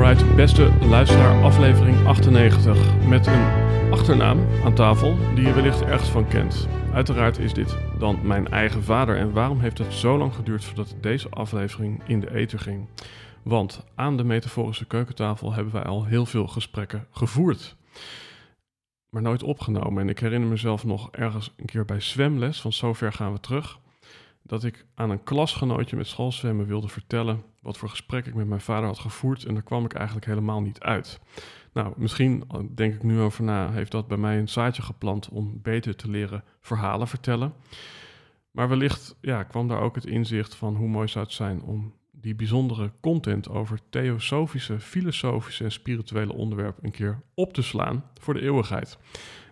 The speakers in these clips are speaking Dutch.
Alright, beste luisteraar, aflevering 98 met een achternaam aan tafel die je wellicht ergens van kent. Uiteraard is dit dan mijn eigen vader en waarom heeft het zo lang geduurd voordat deze aflevering in de ether ging? Want aan de metaforische keukentafel hebben wij al heel veel gesprekken gevoerd, maar nooit opgenomen. En ik herinner mezelf nog ergens een keer bij zwemles, van zover gaan we terug, dat ik aan een klasgenootje met schoolzwemmen wilde vertellen wat voor gesprek ik met mijn vader had gevoerd. En daar kwam ik eigenlijk helemaal niet uit. Nou, misschien denk ik nu over na, heeft dat bij mij een zaadje geplant om beter te leren verhalen vertellen. Maar wellicht ja, kwam daar ook het inzicht van hoe mooi zou het zijn om die bijzondere content over theosofische, filosofische en spirituele onderwerpen een keer op te slaan voor de eeuwigheid.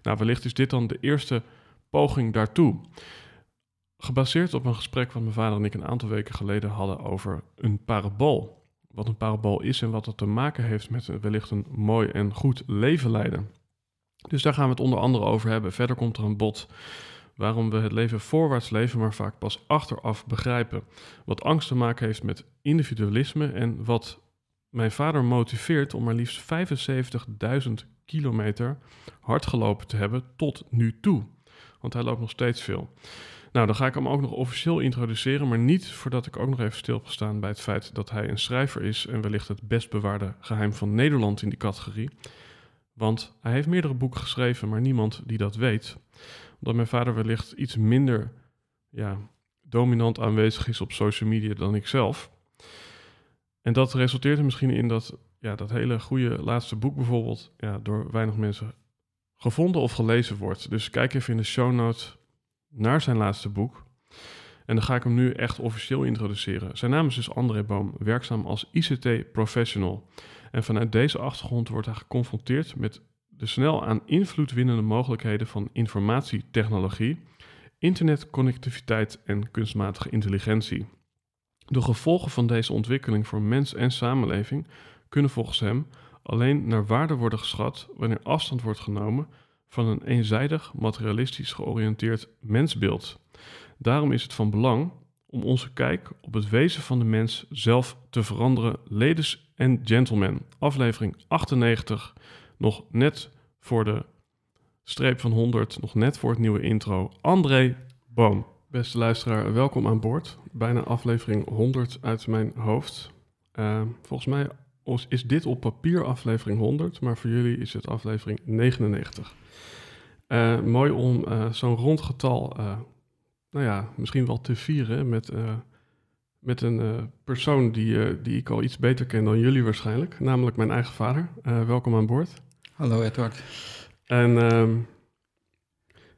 Nou, wellicht is dit dan de eerste poging daartoe. Gebaseerd op een gesprek wat mijn vader en ik een aantal weken geleden hadden over een parabool. Wat een parabool is en wat dat te maken heeft met wellicht een mooi en goed leven leiden. Dus daar gaan we het onder andere over hebben. Verder komt er een bod waarom we het leven voorwaarts leven, maar vaak pas achteraf begrijpen. Wat angst te maken heeft met individualisme en wat mijn vader motiveert om maar liefst 75.000 kilometer hard gelopen te hebben tot nu toe. Want hij loopt nog steeds veel. Nou, dan ga ik hem ook nog officieel introduceren, maar niet voordat ik ook nog even stil staan bij het feit dat hij een schrijver is en wellicht het best bewaarde geheim van Nederland in die categorie. Want hij heeft meerdere boeken geschreven, maar niemand die dat weet. Omdat mijn vader wellicht iets minder ja, dominant aanwezig is op social media dan ik zelf. En dat resulteert er misschien in dat ja, dat hele goede laatste boek bijvoorbeeld ja, door weinig mensen gevonden of gelezen wordt. Dus kijk even in de show notes naar zijn laatste boek. En dan ga ik hem nu echt officieel introduceren. Zijn naam is dus André Boom, werkzaam als ICT-professional. En vanuit deze achtergrond wordt hij geconfronteerd met de snel aan invloed winnende mogelijkheden van informatietechnologie, internetconnectiviteit en kunstmatige intelligentie. De gevolgen van deze ontwikkeling voor mens en samenleving kunnen volgens hem alleen naar waarde worden geschat wanneer afstand wordt genomen van een eenzijdig materialistisch georiënteerd mensbeeld. Daarom is het van belang om onze kijk op het wezen van de mens zelf te veranderen. Ladies and gentlemen, aflevering 98, nog net voor de streep van 100, nog net voor het nieuwe intro. André Boom. Beste luisteraar, welkom aan boord. Bijna aflevering 100 uit mijn hoofd. Uh, volgens mij is dit op papier aflevering 100, maar voor jullie is het aflevering 99. Uh, mooi om uh, zo'n rond getal, uh, nou ja, misschien wel te vieren met, met een persoon die, die ik al iets beter ken dan jullie waarschijnlijk, namelijk mijn eigen vader. welkom aan boord. Hallo Edward. En um,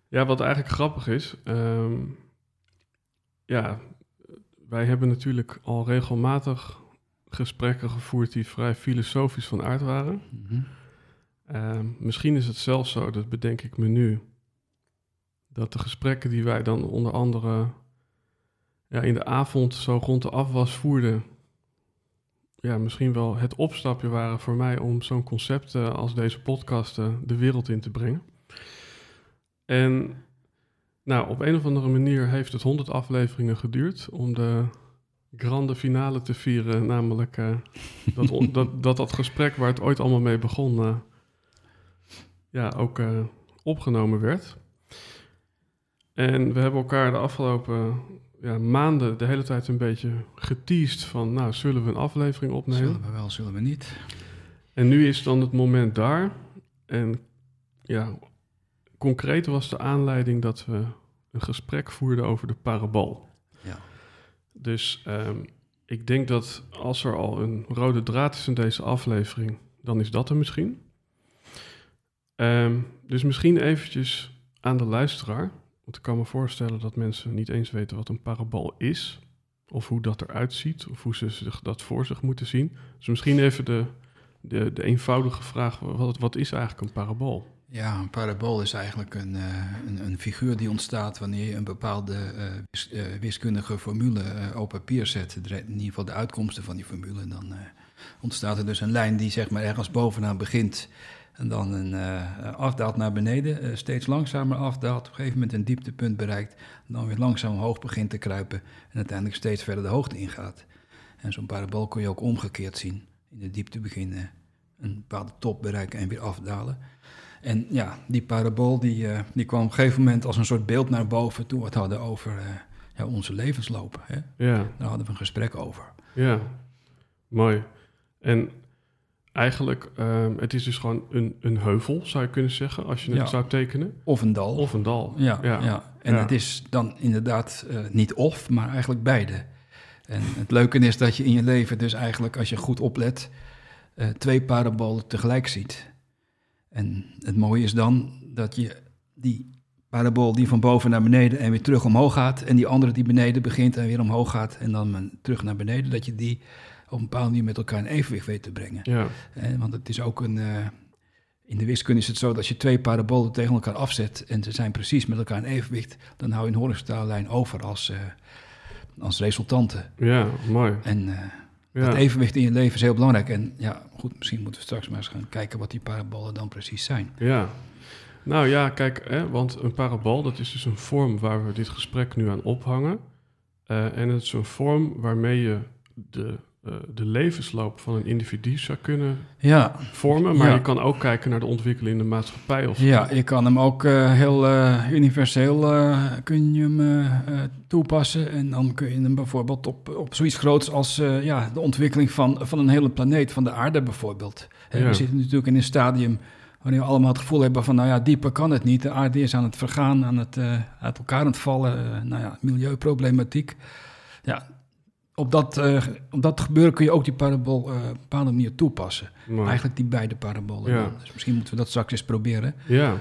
ja, wat eigenlijk grappig is, um, ja, wij hebben natuurlijk al regelmatig gesprekken gevoerd die vrij filosofisch van aard waren. Mm -hmm. Uh, misschien is het zelfs zo, dat bedenk ik me nu, dat de gesprekken die wij dan onder andere ja, in de avond zo rond de afwas voerden, ja, misschien wel het opstapje waren voor mij om zo'n concept uh, als deze podcast uh, de wereld in te brengen. En nou, op een of andere manier heeft het 100 afleveringen geduurd om de grande finale te vieren, namelijk uh, dat, dat, dat dat gesprek waar het ooit allemaal mee begon, ja, ook uh, opgenomen werd. En we hebben elkaar de afgelopen ja, maanden de hele tijd een beetje geteased van, nou, zullen we een aflevering opnemen? Zullen we wel, zullen we niet? En nu is dan het moment daar. En ja, concreet was de aanleiding dat we een gesprek voerden over de parabool. Ja. Dus ehm, ik denk dat als er al een rode draad is in deze aflevering, dan is dat er misschien. Ehm, dus misschien eventjes aan de luisteraar. Want ik kan me voorstellen dat mensen niet eens weten wat een parabool is. Of hoe dat eruit ziet. Of hoe ze zich dat voor zich moeten zien. Dus misschien even de, de, de eenvoudige vraag. Wat, is eigenlijk een parabool? Ja, een parabool is eigenlijk een, uh, een, een, figuur die ontstaat wanneer je een bepaalde wis, uh, wiskundige formule op papier zet. In ieder geval de uitkomsten van die formule. Dan ontstaat er dus een lijn die zeg maar ergens bovenaan begint. En dan een, afdaalt naar beneden, steeds langzamer afdaalt. Op een gegeven moment een dieptepunt bereikt. En dan weer langzaam omhoog begint te kruipen. En uiteindelijk steeds verder de hoogte ingaat. En zo'n parabool kun je ook omgekeerd zien. In de diepte beginnen, een bepaalde top bereiken en weer afdalen. En ja, die parabool die, uh, die kwam op een gegeven moment als een soort beeld naar boven toen we het hadden over ja, onze levensloop. Hè? Ja. Daar hadden we een gesprek over. Ja, mooi. En eigenlijk, uh, het is dus gewoon een, een heuvel, zou je kunnen zeggen, als je het Ja. zou tekenen. Of een dal. Of een dal. ja, ja. En Ja. het is dan inderdaad eh, niet of, maar eigenlijk beide. En het leuke is dat je in je leven dus eigenlijk, als je goed oplet, eh, twee parabolen tegelijk ziet. En het mooie is dan dat je die parabool die van boven naar beneden en weer terug omhoog gaat, en die andere die beneden begint en weer omhoog gaat en dan terug naar beneden, dat je die op een bepaalde manier met elkaar in evenwicht weet te brengen. Ja, Eh, want het is ook een. eh, in de wiskunde is het zo dat als je twee parabolen tegen elkaar afzet en ze zijn precies met elkaar in evenwicht, dan hou je een horizontale lijn over als, eh, als resultante. ja, mooi. En eh, Ja. dat evenwicht in je leven is heel belangrijk. En ja, goed, misschien moeten we straks maar eens gaan kijken wat die parabolen dan precies zijn. Ja. Nou ja, kijk, hè, want een parabool, dat is dus een vorm waar we dit gesprek nu aan ophangen. En het is een vorm waarmee je de, eh, de levensloop van een individu zou kunnen Ja, vormen. Maar Ja. je kan ook kijken naar de ontwikkeling in de maatschappij. Of, ja je kan hem ook eh, heel eh, universeel kun je hem, toepassen. En dan kun je hem bijvoorbeeld op, op zoiets groots als ja, de ontwikkeling van, van een hele planeet, van de aarde bijvoorbeeld. Ja. We zitten natuurlijk in een stadium waarin we allemaal het gevoel hebben van, nou ja, dieper kan het niet. De aarde is aan het vergaan, aan het uit elkaar aan het vallen. nou ja, milieuproblematiek. Ja, op dat, op dat gebeuren kun je ook die parabool eh, op een bepaalde manier toepassen. Maar- Eigenlijk die beide parabolen. Ja. Dus misschien moeten we dat straks eens proberen. Ja.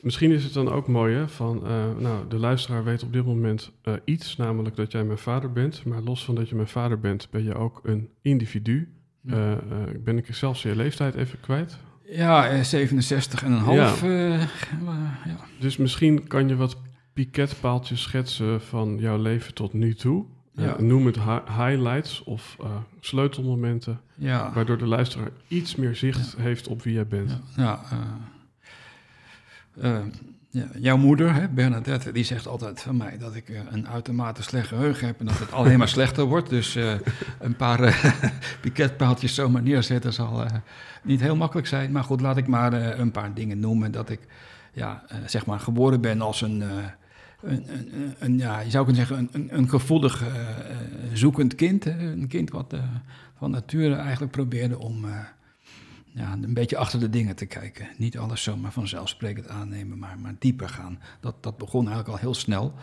Misschien is het dan ook mooi, hè, van, eh, nou, de luisteraar weet op dit moment iets, namelijk dat jij mijn vader bent. Maar los van dat je mijn vader bent, ben je ook een individu. Ja. Eh, ben ik zelfs je leeftijd even kwijt. Ja, eh, 67 en een half. ja. Dus misschien kan je wat piketpaaltjes schetsen van jouw leven tot nu toe. Eh, Ja. noem het hi- highlights of eh, sleutelmomenten, Ja, waardoor de luisteraar iets meer zicht heeft op wie jij bent. ja, eh, ja, jouw moeder, hè, Bernadette, die zegt altijd van mij dat ik een uitermate slecht geheugen heb en dat het alleen maar slechter wordt. Dus een paar piketpaaltjes zomaar neerzetten zal niet heel makkelijk zijn. Maar goed, laat ik maar een paar dingen noemen. Dat ik ja, zeg maar geboren ben als een, een, ja, je zou kunnen zeggen, een, een, gevoelig eh, eh, zoekend kind. Een kind wat eh, van nature eigenlijk probeerde om ja, een beetje achter de dingen te kijken. Niet alles zomaar vanzelfsprekend aannemen, maar, maar dieper gaan. Dat, dat begon eigenlijk al heel snel.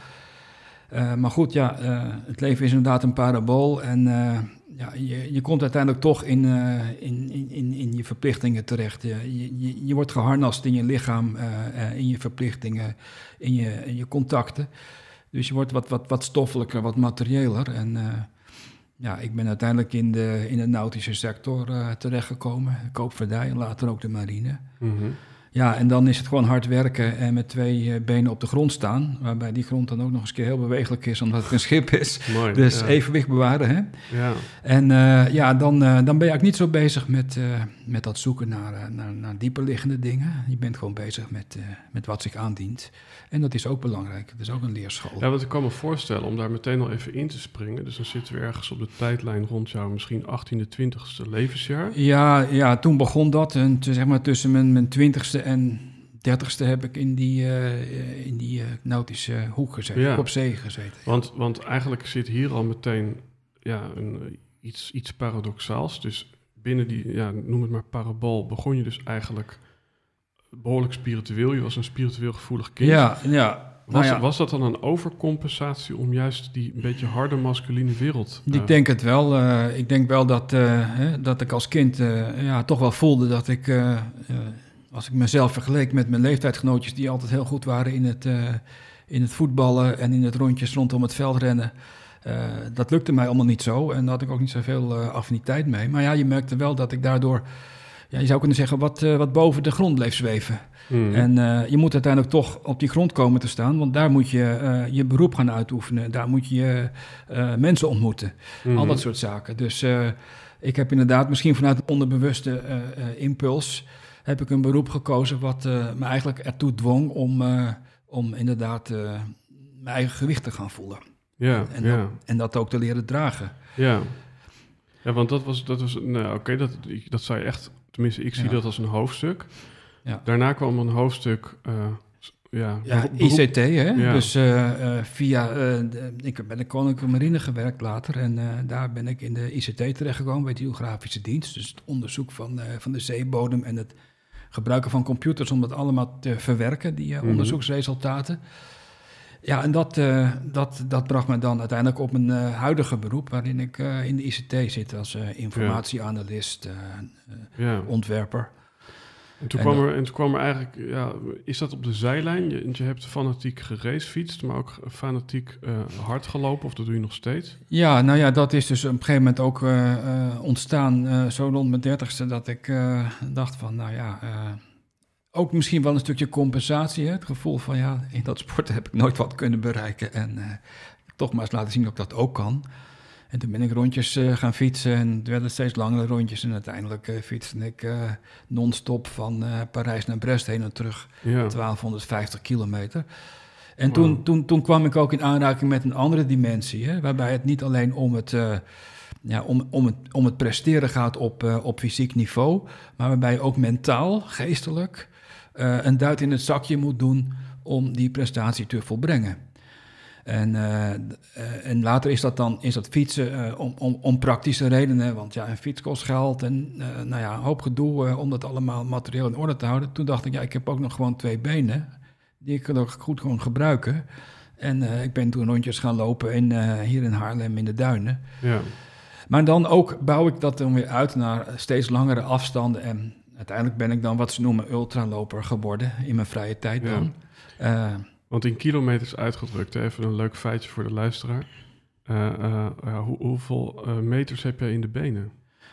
Maar goed, ja, het leven is inderdaad een parabool. En ja, je, je komt uiteindelijk toch in, eh, in, in, in, in je verplichtingen terecht. Je, je, je- wordt geharnast in je lichaam, eh, in je verplichtingen, in je, in je contacten. Dus je wordt wat, wat, wat stoffelijker, wat materiëler. En ja, ik ben uiteindelijk in de, in de nautische sector terechtgekomen. Koopvaardij en later ook de marine. Mhm. Ja, en dan is het gewoon hard werken en met twee eh, benen op de grond staan. Waarbij die grond dan ook nog eens een keer heel bewegelijk is, omdat het een schip is. Mooi. Dus ja. evenwicht bewaren, hè. Ja. En eh, ja, dan, eh, dan ben je eigenlijk niet zo bezig met, met dat zoeken naar, naar, naar dieper liggende dingen. Je bent gewoon bezig met, met wat zich aandient. En dat is ook belangrijk. Het is ook een leerschool. Ja, want ik kan me voorstellen om daar meteen al even in te springen. Dus dan zitten we ergens op de tijdlijn rond jouw misschien 18e, 20e levensjaar. Ja, ja, toen begon dat. En zeg maar tussen mijn, mijn twintigste en dertigste heb ik in die, eh, in die eh, nautische hoek gezeten. Ja. Op zee gezeten. Want, want eigenlijk zit hier al meteen ja, een, eh, iets, iets paradoxaals. Dus binnen die, ja, noem het maar parabool, begon je dus eigenlijk behoorlijk spiritueel. Je was een spiritueel gevoelig kind. Ja, ja. Was, Nou ja. was dat dan een overcompensatie om juist die een beetje harde masculine wereld... Ik denk het wel. Ik denk wel dat, hè, dat ik als kind ja, toch wel voelde dat ik, als ik mezelf vergeleek met mijn leeftijdsgenootjes, die altijd heel goed waren in het, eh, in het voetballen en in het rondjes rondom het veld rennen. eh, dat lukte mij allemaal niet zo en daar had ik ook niet zoveel eh affiniteit mee. Maar ja, je merkte wel dat ik daardoor, ja, je zou kunnen zeggen, wat, wat boven de grond bleef zweven. mhm. En je moet uiteindelijk toch op die grond komen te staan, want daar moet je je beroep gaan uitoefenen. Daar moet je mensen ontmoeten. Mhm. Al dat soort zaken. Dus ik heb inderdaad, misschien vanuit een onderbewuste impuls, heb ik een beroep gekozen wat eh, me eigenlijk ertoe dwong om, eh, om inderdaad eh, mijn eigen gewicht te gaan voelen. Ja, En, ja. dat, en dat ook te leren dragen. Ja. Ja, want dat was, dat was nou oké, dat, ik- dat zou je echt, tenminste, ik zie Ja. dat als een hoofdstuk. Ja. Daarna kwam een hoofdstuk, ja, Ja, ICT, hè? Ja. Dus via, de- ik heb bij de Koninklijke Marine gewerkt later en daar ben ik in de ICT terechtgekomen bij de Geografische Dienst. Dus het onderzoek van, van de zeebodem en het gebruiken van computers om dat allemaal te verwerken, die eh, Mhm. onderzoeksresultaten. Ja, en dat, eh, dat, dat bracht me dan uiteindelijk op mijn eh, huidige beroep, waarin ik in de ICT zit als informatieanalist, ja. ontwerper. En toen, En kwam er, en toen kwam er eigenlijk, ja, is dat op de zijlijn? Je, je hebt fanatiek geracefietst, maar ook fanatiek eh, hard gelopen, of dat doe je nog steeds? Ja, nou ja, dat is dus op een gegeven moment ook eh, eh, ontstaan, eh, zo rond mijn dertigste, dat ik dacht van, nou ja, ook misschien wel een stukje compensatie. Hè? Het gevoel van, ja, in dat sport heb ik nooit wat kunnen bereiken. En toch maar eens laten zien dat ik dat ook kan. En toen ben ik rondjes eh, gaan fietsen en het werden steeds langere rondjes. En uiteindelijk eh, fietste ik eh, non-stop van Parijs naar Brest heen en terug. Ja, 1250 kilometer. En toen, toen, toen kwam ik ook in aanraking met een andere dimensie, hè, waarbij het niet alleen om het, ja, om, om het, om het presteren gaat op, op fysiek niveau, maar waarbij je ook mentaal, geestelijk, een duit in het zakje moet doen om die prestatie te volbrengen. En, eh, eh, en later is dat dan is dat fietsen eh, om, om, om praktische redenen. Want ja, een fiets kost geld en nou ja, een hoop gedoe om dat allemaal materieel in orde te houden. Toen dacht ik, ja, ik heb ook nog gewoon twee benen. Die ik ook goed gewoon gebruiken. En ik ben toen rondjes gaan lopen in, hier in Haarlem in de duinen. ja. Maar dan ook bouw ik dat dan weer uit naar steeds langere afstanden. En uiteindelijk ben ik dan wat ze noemen ultraloper geworden in mijn vrije tijd Ja. dan. Eh, Want in kilometers uitgedrukt, even een leuk feitje voor de luisteraar. Eh, eh, hoe, hoeveel eh, meters heb jij in de benen?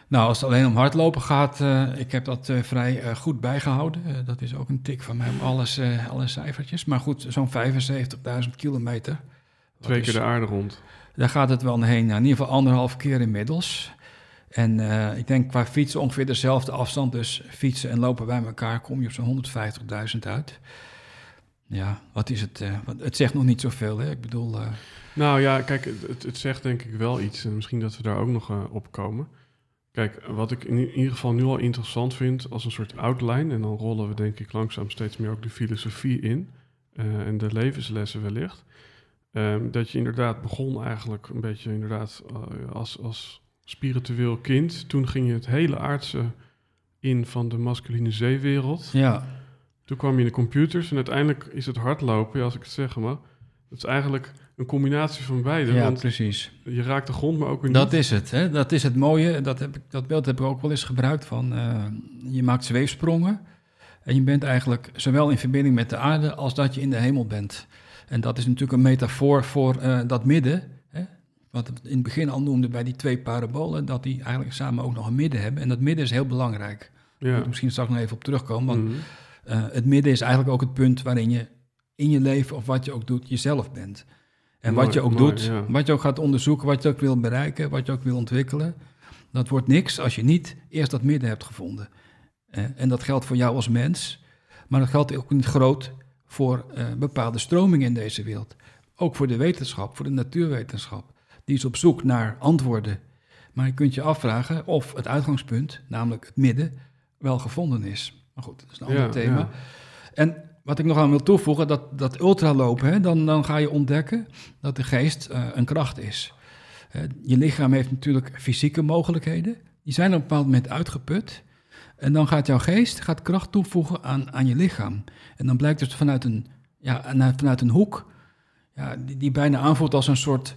Nou, als het alleen om hardlopen gaat, eh, ik heb dat vrij goed bijgehouden. Eh, dat is ook een tik van mij om alles, alle cijfertjes. Maar goed, zo'n 75.000 kilometer. Twee is- keer de aarde rond. Daar gaat het wel heen. Nou, in ieder geval anderhalf keer inmiddels. En ik denk qua fietsen ongeveer dezelfde afstand. Dus fietsen en lopen bij elkaar kom je op zo'n 150.000 uit. Ja, wat is het? eh, het zegt nog niet zoveel, hè? Ik bedoel... eh, Nou ja, kijk, het, het zegt denk ik wel iets. En misschien dat we daar ook nog eh, op komen. Kijk, wat ik in ieder geval nu al interessant vind als een soort outline... en dan rollen we denk ik langzaam steeds meer ook de filosofie in... en de levenslessen wellicht... ehm, dat je inderdaad begon eigenlijk een beetje inderdaad als, als spiritueel kind. Toen ging je het hele aardse in van de masculine zeewereld. ja, Toen kwam je in de computers en uiteindelijk is het hardlopen, ja, als ik het zeg maar... dat is eigenlijk een combinatie van beide. ja, want precies. je raakt de grond, maar ook weer Dat is het. Hè? Dat is het mooie. Dat, heb ik, dat beeld heb ik ook wel eens gebruikt. Van, eh, je maakt zweefsprongen. En je bent eigenlijk zowel in verbinding met de aarde als dat je in de hemel bent. En dat is natuurlijk een metafoor voor eh, dat midden. Hè? Wat we in het begin al noemden bij die twee parabolen. Dat die eigenlijk samen ook nog een midden hebben. En dat midden is heel belangrijk. Ja. Moet misschien straks nog even op terugkomen. Want Mhm. Eh, het midden is eigenlijk ook het punt waarin je in je leven of wat je ook doet, jezelf bent. En Mooi, wat je ook mooi, doet, ja. wat je ook gaat onderzoeken, wat je ook wil bereiken, wat je ook wil ontwikkelen, dat wordt niks als je niet eerst dat midden hebt gevonden. Eh, en dat geldt voor jou als mens, maar dat geldt ook in het groot voor eh, bepaalde stromingen in deze wereld. Ook voor de wetenschap, voor de natuurwetenschap. Die is op zoek naar antwoorden. Maar je kunt je afvragen of het uitgangspunt, namelijk het midden, wel gevonden is. Maar goed, dat is een ander Ja, thema. ja. En wat ik nog aan wil toevoegen, dat, dat ultralopen, hè, dan, dan ga je ontdekken dat de geest eh, een kracht is. Eh, je lichaam heeft natuurlijk fysieke mogelijkheden. Die zijn op een bepaald moment uitgeput. En dan gaat jouw geest gaat kracht toevoegen aan, aan je lichaam. En dan blijkt dus vanuit een, ja, vanuit een hoek, ja, die, die bijna aanvoelt als een soort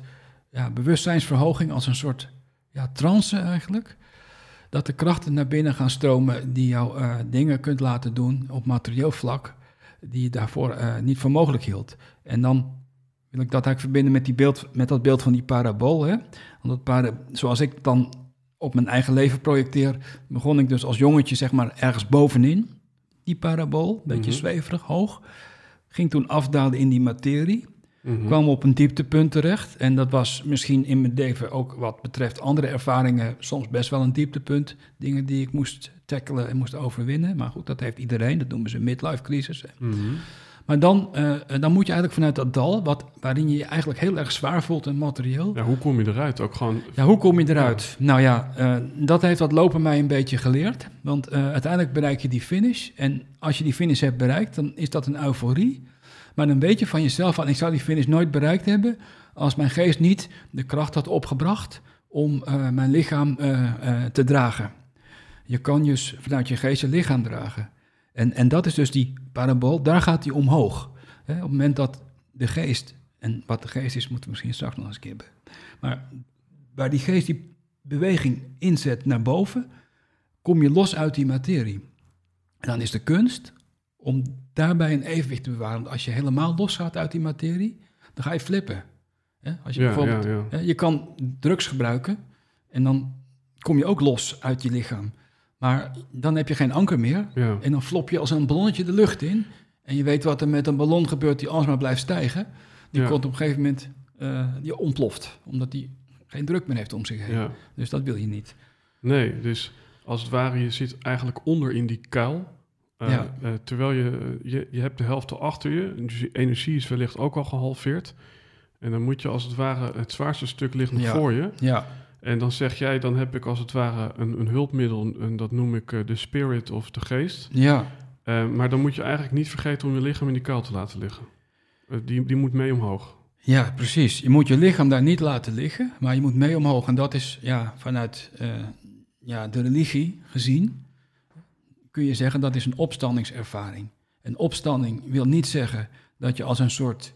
ja, bewustzijnsverhoging, als een soort ja, trance eigenlijk. Dat de krachten naar binnen gaan stromen die jou uh, dingen kunt laten doen op materieel vlak, die je daarvoor uh, niet voor mogelijk hield. En dan wil ik dat eigenlijk verbinden met, die beeld, met dat beeld van die parabool. Hè? Want dat zoals ik dan op mijn eigen leven projecteer, begon ik dus als jongetje zeg maar ergens bovenin, die parabool, een beetje mm zweverig, hoog. Ging toen afdalen in die materie. Mm Kwam op een dieptepunt terecht. En dat was misschien in mijn leven ook wat betreft andere ervaringen soms best wel een dieptepunt. Dingen die ik moest tackelen en moest overwinnen. Maar goed, dat heeft iedereen. Dat noemen ze midlife crisis. Mm maar dan, uh, dan moet je eigenlijk vanuit dat dal, wat, waarin je je eigenlijk heel erg zwaar voelt en materieel. Ja, hoe kom je eruit? Ook gewoon... Ja, hoe kom je eruit? Nou ja, uh, dat heeft dat lopen mij een beetje geleerd. Want uh, uiteindelijk bereik je die finish. En als je die finish hebt bereikt, dan is dat een euforie. Maar dan weet je van jezelf van, ik zou die finish nooit bereikt hebben... als mijn geest niet de kracht had opgebracht om mijn lichaam te dragen. Je kan dus vanuit je geest je lichaam dragen. En, en dat is dus die parabool, daar gaat hij omhoog. Op het moment dat de geest, en wat de geest is, moeten we misschien straks nog eens een keer Maar waar die geest die beweging inzet naar boven, kom je los uit die materie. En dan is de kunst om daarbij een evenwicht te bewaren. Want als je helemaal los gaat uit die materie, dan ga je flippen. Als je bijvoorbeeld, je kan drugs gebruiken en dan kom je ook los uit je lichaam. Maar dan heb je geen anker meer. En dan flop je als een ballonnetje de lucht in. En je weet wat er met een ballon gebeurt die alsmaar blijft stijgen. Die komt op een gegeven moment, uh, die ontploft. Omdat die geen druk meer heeft om zich heen. Dus dat wil je niet. Nee, dus als het ware, je zit eigenlijk onder in die kuil. Uh, uh, terwijl je, je, je hebt de helft achter je. Dus je energie is wellicht ook al gehalveerd. En dan moet je als het ware, het zwaarste stuk ligt nog voor je. Ja. En dan zeg jij, dan heb ik als het ware een, een hulpmiddel, en dat noem ik uh, de spirit of de geest. Ja. Uh, maar dan moet je eigenlijk niet vergeten om je lichaam in die kuil te laten liggen. Die, die moet mee omhoog. Ja, precies. Je moet je lichaam daar niet laten liggen, maar je moet mee omhoog. En dat is ja, vanuit ja, de religie gezien, kun je zeggen dat is een opstandingservaring. Een opstanding wil niet zeggen dat je als een soort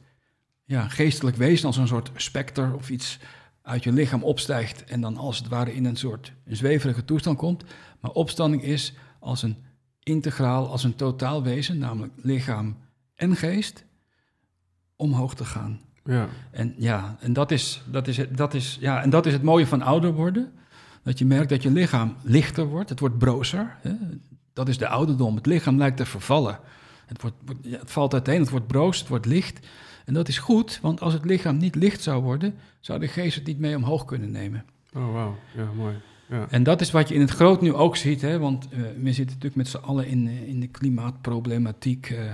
ja, geestelijk wezen, als een soort specter of iets uit je lichaam opstijgt en dan als het ware in een soort zweverige toestand komt. Maar opstanding is als een integraal, als een totaal wezen, namelijk lichaam en geest, omhoog te gaan. Ja. En ja, en dat is, dat is, dat is, ja, en dat is het mooie van ouder worden. Dat je merkt dat je lichaam lichter wordt, het wordt brozer. Hè? Dat is de ouderdom. Het lichaam lijkt te vervallen. Het, wordt, het valt uiteen, het wordt broos, het wordt licht. En dat is goed, want als het lichaam niet licht zou worden, zou de geest het niet mee omhoog kunnen nemen. Oh, wauw. Ja, mooi. Ja. En dat is wat je in het groot nu ook ziet, hè? want uh, we zitten natuurlijk met z'n allen in, eh, in de klimaatproblematiek. Uh, uh,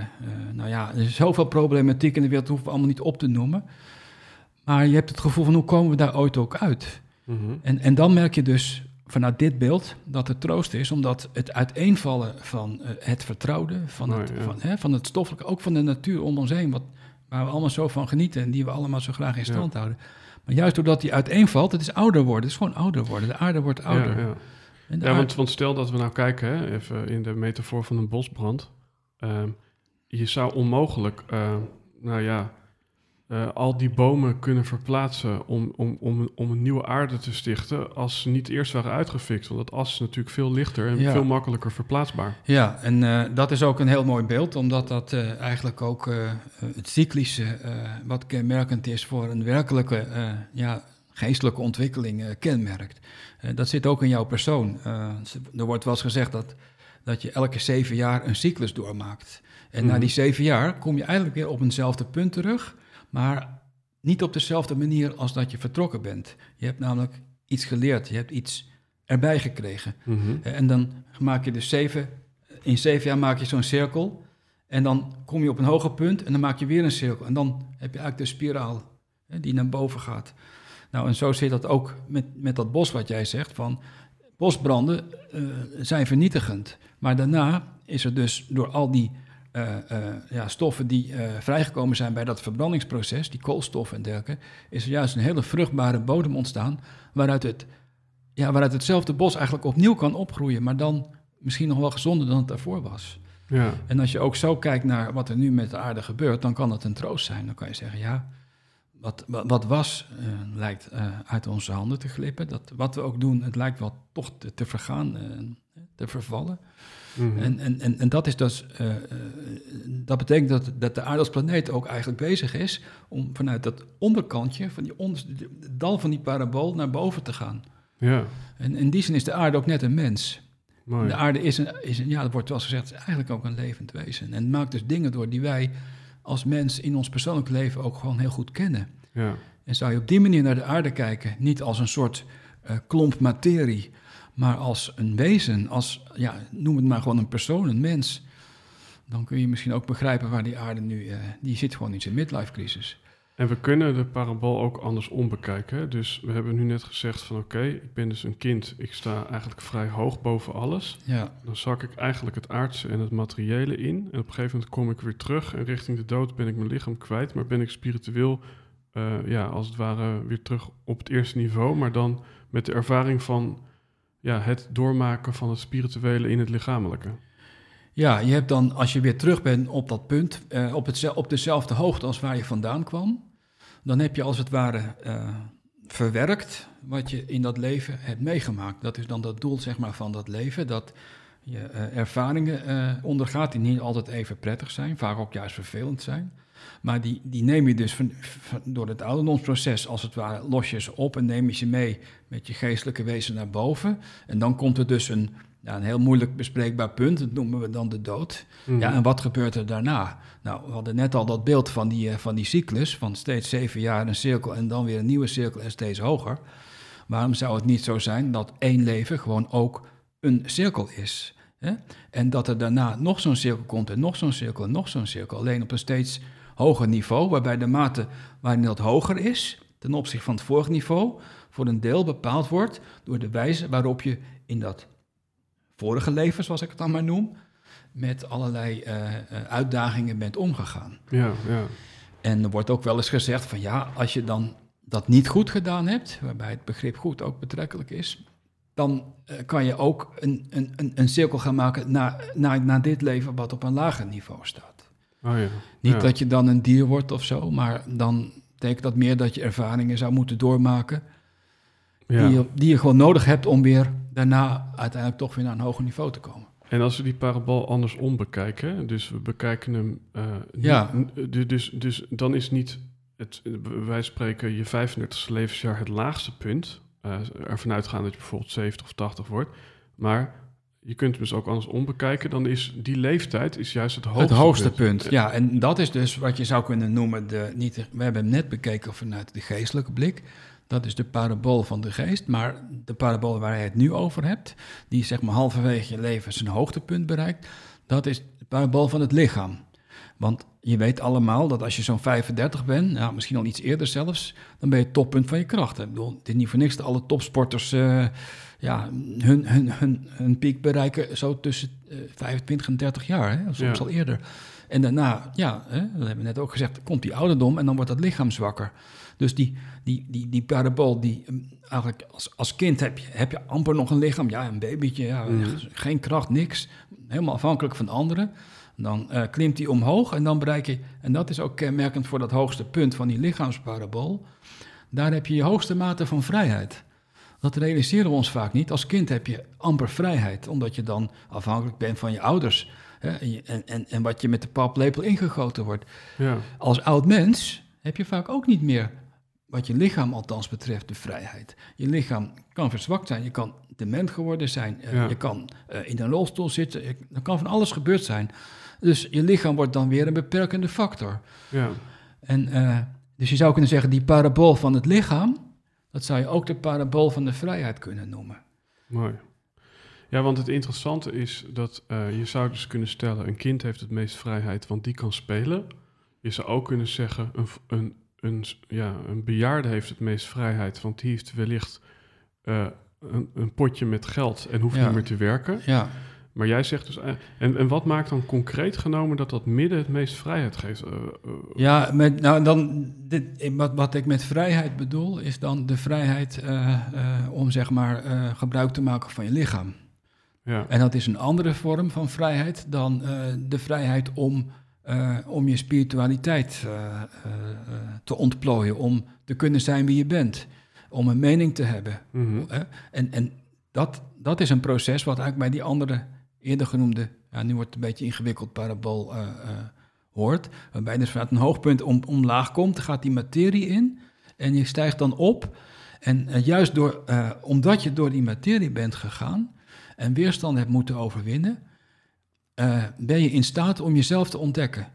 nou ja, er is zoveel problematiek in de wereld, dat hoeven we allemaal niet op te noemen. Maar je hebt het gevoel van hoe komen we daar ooit ook uit? Mm -hmm. en, en dan merk je dus vanuit dit beeld dat er troost is, omdat het uiteenvallen van het vertrouwde, van, het, ja. van, hè, van het stoffelijke, ook van de natuur om ons heen, wat, waar we allemaal zo van genieten en die we allemaal zo graag in stand houden. Maar juist doordat die uiteenvalt, het is ouder worden. Het is gewoon ouder worden. De aarde wordt ouder. Ja, ja. ja want, want, stel dat we nou kijken, hè, even in de metafoor van een bosbrand. Uh, je zou onmogelijk, uh, nou ja, uh, al die bomen kunnen verplaatsen om, om, om, om een nieuwe aarde te stichten als ze niet eerst waren uitgefixt. Want dat as is natuurlijk veel lichter en veel makkelijker verplaatsbaar. Ja, en uh, dat is ook een heel mooi beeld, omdat dat uh, eigenlijk ook het cyclische, wat kenmerkend is voor een werkelijke ja, geestelijke ontwikkeling, kenmerkt. dat zit ook in jouw persoon. er wordt wel eens gezegd dat, dat je elke zeven jaar een cyclus doormaakt. En na mhm. die zeven jaar kom je eigenlijk weer op eenzelfde punt terug maar niet op dezelfde manier als dat je vertrokken bent. Je hebt namelijk iets geleerd, je hebt iets erbij gekregen. Mhm. Eh, en dan maak je dus zeven, in zeven jaar maak je zo'n cirkel. En dan kom je op een hoger punt en dan maak je weer een cirkel. En dan heb je eigenlijk de spiraal hè, die naar boven gaat. Nou, en zo zit dat ook met, met dat bos wat jij zegt, van bosbranden uh, zijn vernietigend. Maar daarna is er dus door al die uh, uh, ja, stoffen die uh, vrijgekomen zijn bij dat verbrandingsproces, die koolstoffen en dergelijke, is er juist een hele vruchtbare bodem ontstaan waaruit, het, ja, waaruit hetzelfde bos eigenlijk opnieuw kan opgroeien, maar dan misschien nog wel gezonder dan het daarvoor was. Ja, En als je ook zo kijkt naar wat er nu met de aarde gebeurt, dan kan dat een troost zijn. Dan kan je zeggen, ja, wat, wat, wat was, eh, lijkt eh, uit onze handen te glippen. Dat, wat we ook doen, het lijkt wel toch te, te vergaan, eh, te vervallen. Mhm. En, en, en, en dat, is dus, eh, eh, dat betekent dat, dat de aarde als planeet ook eigenlijk bezig is om vanuit dat onderkantje, van die onder, het dal van die parabool, naar boven te gaan. ja En in die zin is de aarde ook net een mens. mooi. De aarde is, een, is een, ja, dat wordt wel eens gezegd, is eigenlijk ook een levend wezen. En maakt dus dingen door die wij als mens in ons persoonlijk leven ook gewoon heel goed kennen. Ja, En zou je op die manier naar de aarde kijken, niet als een soort eh, klomp materie, maar als een wezen, als, ja, noem het maar gewoon een persoon, een mens, dan kun je misschien ook begrijpen waar die aarde nu, eh, die zit gewoon in zijn midlife crisis. en we kunnen de parabool ook andersom bekijken. hè. Dus we hebben nu net gezegd van oké, ik ben dus een kind. Ik sta eigenlijk vrij hoog boven alles. Ja, Dan zak ik eigenlijk het aardse en het materiële in. En op een gegeven moment kom ik weer terug. En richting de dood ben ik mijn lichaam kwijt. Maar ben ik spiritueel, eh, ja, als het ware weer terug op het eerste niveau. Maar dan met de ervaring van ja, het doormaken van het spirituele in het lichamelijke. Ja, je hebt dan, als je weer terug bent op dat punt, eh, op, op dezelfde hoogte als waar je vandaan kwam, dan heb je als het ware eh, verwerkt wat je in dat leven hebt meegemaakt. Dat is dan dat doel zeg maar, van dat leven, dat je eh, ervaringen ondergaat die niet altijd even prettig zijn, vaak ook juist vervelend zijn. Maar die, die neem je dus van, van- door het ouderdomsproces als het ware losjes op en neem je ze mee met je geestelijke wezen naar boven. En dan komt er dus een, ja, een heel moeilijk bespreekbaar punt, dat noemen we dan de dood. Mhm. Ja, en wat gebeurt er daarna? Nou, we hadden net al dat beeld van die, eh, van die cyclus, van steeds zeven jaar een cirkel en dan weer een nieuwe cirkel en steeds hoger. Waarom zou het niet zo zijn dat één leven gewoon ook een cirkel is? Hè? En dat er daarna nog zo'n cirkel komt en nog zo'n cirkel en nog zo'n cirkel, alleen op een steeds hoger niveau, waarbij de mate waarin dat hoger is ten opzichte van het vorige niveau voor een deel bepaald wordt door de wijze waarop je in dat vorige leven, zoals ik het dan maar noem, met allerlei eh, eh, uitdagingen bent omgegaan. Ja, ja. En er wordt ook wel eens gezegd van ja, als je dan dat niet goed gedaan hebt, waarbij het begrip goed ook betrekkelijk is, dan eh, kan je ook een, een, een, een cirkel gaan maken naar, naar, naar dit leven wat op een lager niveau staat. Oh ja. Niet ja. dat je dan een dier wordt of zo, maar dan betekent dat meer dat je ervaringen zou moeten doormaken ja. die, je, die je gewoon nodig hebt om weer daarna uiteindelijk toch weer naar een hoger niveau te komen. En als we die parabool andersom bekijken, dus we bekijken hem. eh, Ja. du- dus, dus dan is niet het, wij spreken je 35e levensjaar het laagste punt. eh ervan uitgaan dat je bijvoorbeeld 70 of 80 wordt. Maar je kunt hem dus ook andersom bekijken. Dan is die leeftijd is juist het hoogste, het hoogste punt. Ja, en dat is dus wat je zou kunnen noemen de. Niet, we hebben hem net bekeken vanuit de geestelijke blik. Dat is de parabool van de geest. Maar de parabool waar je het nu over hebt, die zeg maar halverwege je leven zijn hoogtepunt bereikt, dat is de parabool van het lichaam. Want je weet allemaal dat als je zo'n 35 bent, nou, misschien al iets eerder zelfs, dan ben je het toppunt van je krachten. Ik bedoel, het is niet voor niks dat alle topsporters eh, ja, hun, hun, hun, hun piek bereiken zo tussen eh, 25 en 30 jaar, hè, soms Ja. al eerder. En daarna, ja, hè, dat hebben we net ook gezegd, komt die ouderdom en dan wordt dat lichaam zwakker. Dus die, die, die, die parabool, die mm, eigenlijk als, als kind heb je, heb je amper nog een lichaam. Ja, een babytje, ja, Mhm. geen kracht, niks. Helemaal afhankelijk van anderen. Dan eh, klimt die omhoog en dan bereik je, en dat is ook kenmerkend voor dat hoogste punt van die lichaamsparabool. Daar heb je je hoogste mate van vrijheid. Dat realiseren we ons vaak niet. Als kind heb je amper vrijheid, omdat je dan afhankelijk bent van je ouders. Hè, en, en, en, en wat je met de paplepel ingegoten wordt. Ja, Als oud mens heb je vaak ook niet meer, wat je lichaam althans betreft, de vrijheid. Je lichaam kan verzwakt zijn, je kan dement geworden zijn, eh, Ja. je kan eh, in een rolstoel zitten, je- er kan van alles gebeurd zijn. Dus je lichaam wordt dan weer een beperkende factor. ja. En, eh, dus je zou kunnen zeggen, die parabool van het lichaam, dat zou je ook de parabool van de vrijheid kunnen noemen. Mooi. Ja, want het interessante is dat eh, je zou dus kunnen stellen: een kind heeft het meest vrijheid, want die kan spelen. Je zou ook kunnen zeggen: een, een, een, ja, een bejaarde heeft het meest vrijheid, want die heeft wellicht eh, een, een potje met geld en hoeft Ja. niet meer te werken. Ja, Maar jij zegt dus. eh, en, en wat maakt dan concreet genomen dat dat midden het meest vrijheid geeft? Eh, eh, ja met, nou dan, dit, wat, wat ik met vrijheid bedoel, is dan de vrijheid om zeg maar gebruik te maken van je lichaam. Ja. En dat is een andere vorm van vrijheid dan de vrijheid om, om je spiritualiteit te ontplooien, om te kunnen zijn wie je bent, om een mening te hebben. Mhm. En, en dat, dat is een proces wat eigenlijk bij die andere eerder genoemde, ja, nu wordt het een beetje ingewikkeld parabool, eh, eh, hoort. Waarbij dus vanuit een hoogpunt om, omlaag komt, gaat die materie in en je stijgt dan op. En eh, juist door, omdat je door die materie bent gegaan en weerstand hebt moeten overwinnen, ben je in staat om jezelf te ontdekken.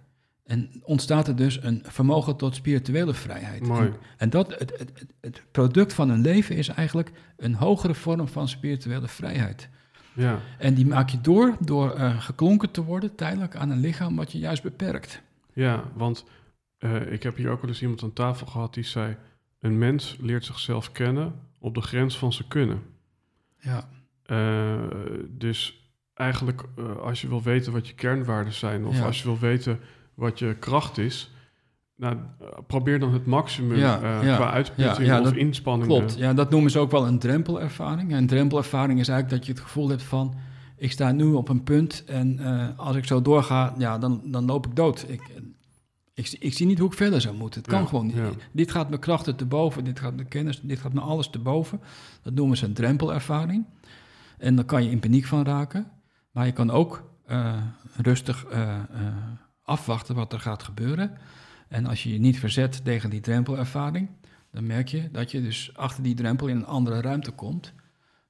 En ontstaat er dus een vermogen tot spirituele vrijheid. Mooi. En, en dat, het, het, het- het product van een leven is eigenlijk een hogere vorm van spirituele vrijheid. Ja. En die maak je door door eh, geklonken te worden tijdelijk aan een lichaam wat je juist beperkt. Ja, want eh, ik heb hier ook wel eens iemand aan tafel gehad die zei: Een mens leert zichzelf kennen op de grens van zijn kunnen. Ja, Eh, dus eigenlijk, als je wil weten wat je kernwaarden zijn, of Ja. als je wil weten wat je kracht is, nou, probeer dan het maximum Ja, eh, ja, qua uitputting ja, ja, of dat inspanning. klopt. Ja, dat noemen ze ook wel een drempelervaring. En een drempelervaring is eigenlijk dat je het gevoel hebt van... ik sta nu op een punt en eh, als ik zo doorga, ja, dan, dan loop ik dood. Ik, ik, ik zie niet hoe ik verder zou moeten. Het kan gewoon niet. Dit gaat mijn krachten te boven, dit gaat mijn kennis, dit gaat me alles te boven. Dat noemen ze een drempelervaring. En daar kan je in paniek van raken. Maar je kan ook eh, rustig afwachten wat er gaat gebeuren. En als je je niet verzet tegen die drempelervaring, dan merk je dat je dus achter die drempel in een andere ruimte komt,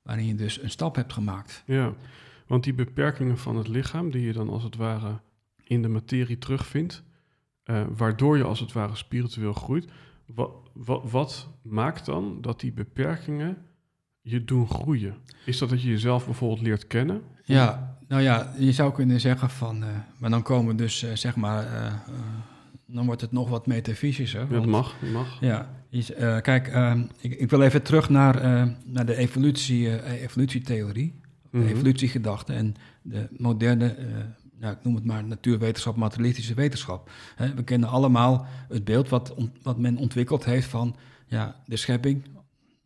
waarin je dus een stap hebt gemaakt. Ja, want die beperkingen van het lichaam, die je dan als het ware in de materie terugvindt, eh, waardoor je als het ware spiritueel groeit, wat, wat, wat maakt dan dat die beperkingen je doen groeien? Is dat dat je jezelf bijvoorbeeld leert kennen? Ja, nou ja, je zou kunnen zeggen van, eh, maar dan komen dus, eh, zeg maar, dan wordt het nog wat metafysischer. Dat want- mag, dat mag. Ja, is, eh, kijk, ehm, ik, ik wil even terug naar, eh, naar de evolutie, eh, evolutietheorie, de Mhm. evolutiegedachte en de moderne, ja, ik noem het maar natuurwetenschap, materialistische wetenschap. Hè, we kennen allemaal het beeld wat, on- wat men ontwikkeld heeft van, ja, de schepping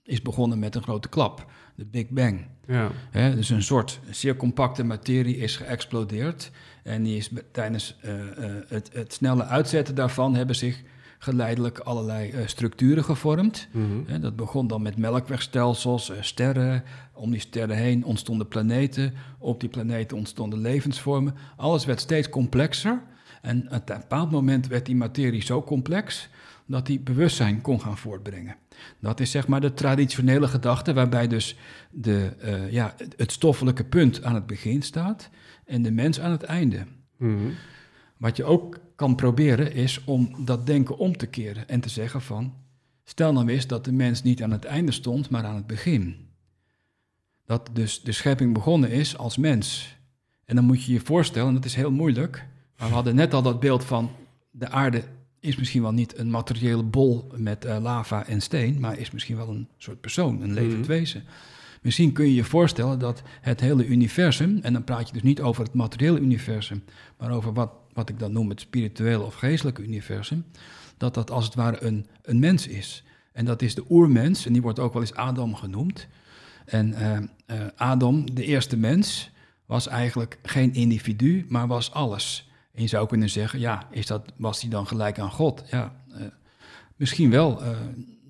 is begonnen met een grote klap, de Big Bang. Ja, Hè, dus een soort zeer compacte materie is geëxplodeerd. En die is tijdens eh, eh, het, het snelle uitzetten daarvan hebben zich geleidelijk allerlei eh, structuren gevormd. mhm. Dat begon dan met melkwegstelsels, sterren. Om die sterren heen ontstonden planeten. Op die planeten ontstonden levensvormen. Alles werd steeds complexer. En op een bepaald moment werd die materie zo complex dat die bewustzijn kon gaan voortbrengen. Dat is zeg maar de traditionele gedachte, waarbij dus de, ja, het stoffelijke punt aan het begin staat en de mens aan het einde. Mhm. Wat je ook kan proberen is om dat denken om te keren en te zeggen van, stel nou eens dat de mens niet aan het einde stond, maar aan het begin. Dat dus de schepping begonnen is als mens. En dan moet je je voorstellen, en dat is heel moeilijk, maar we hadden net al dat beeld van de aarde is misschien wel niet een materiële bol met eh, lava en steen, maar is misschien wel een soort persoon, een levend Mhm. wezen. Misschien kun je je voorstellen dat het hele universum, en dan praat je dus niet over het materiële universum, maar over wat, wat ik dan noem het spirituele of geestelijke universum, dat dat als het ware een, een mens is. En dat is de oermens, en die wordt ook wel eens Adam genoemd. En eh, eh, Adam, de eerste mens, was eigenlijk geen individu, maar was alles. En je zou kunnen zeggen, ja, is dat, was hij dan gelijk aan God? Ja, eh, misschien wel,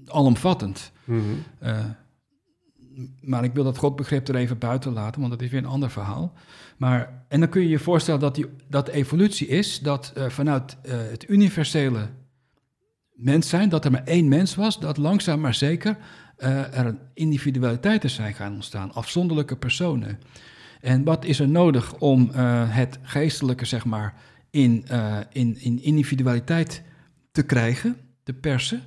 alomvattend. Eh, maar ik wil dat godbegrip er even buiten laten, want dat is weer een ander verhaal. Maar, en dan kun je je voorstellen dat, die, dat evolutie is dat eh, vanuit eh, het universele mens zijn, dat er maar één mens was, dat langzaam maar zeker eh, er individualiteiten zijn gaan ontstaan, afzonderlijke personen. En wat is er nodig om het geestelijke, zeg maar, in, in, in individualiteit te krijgen, te persen?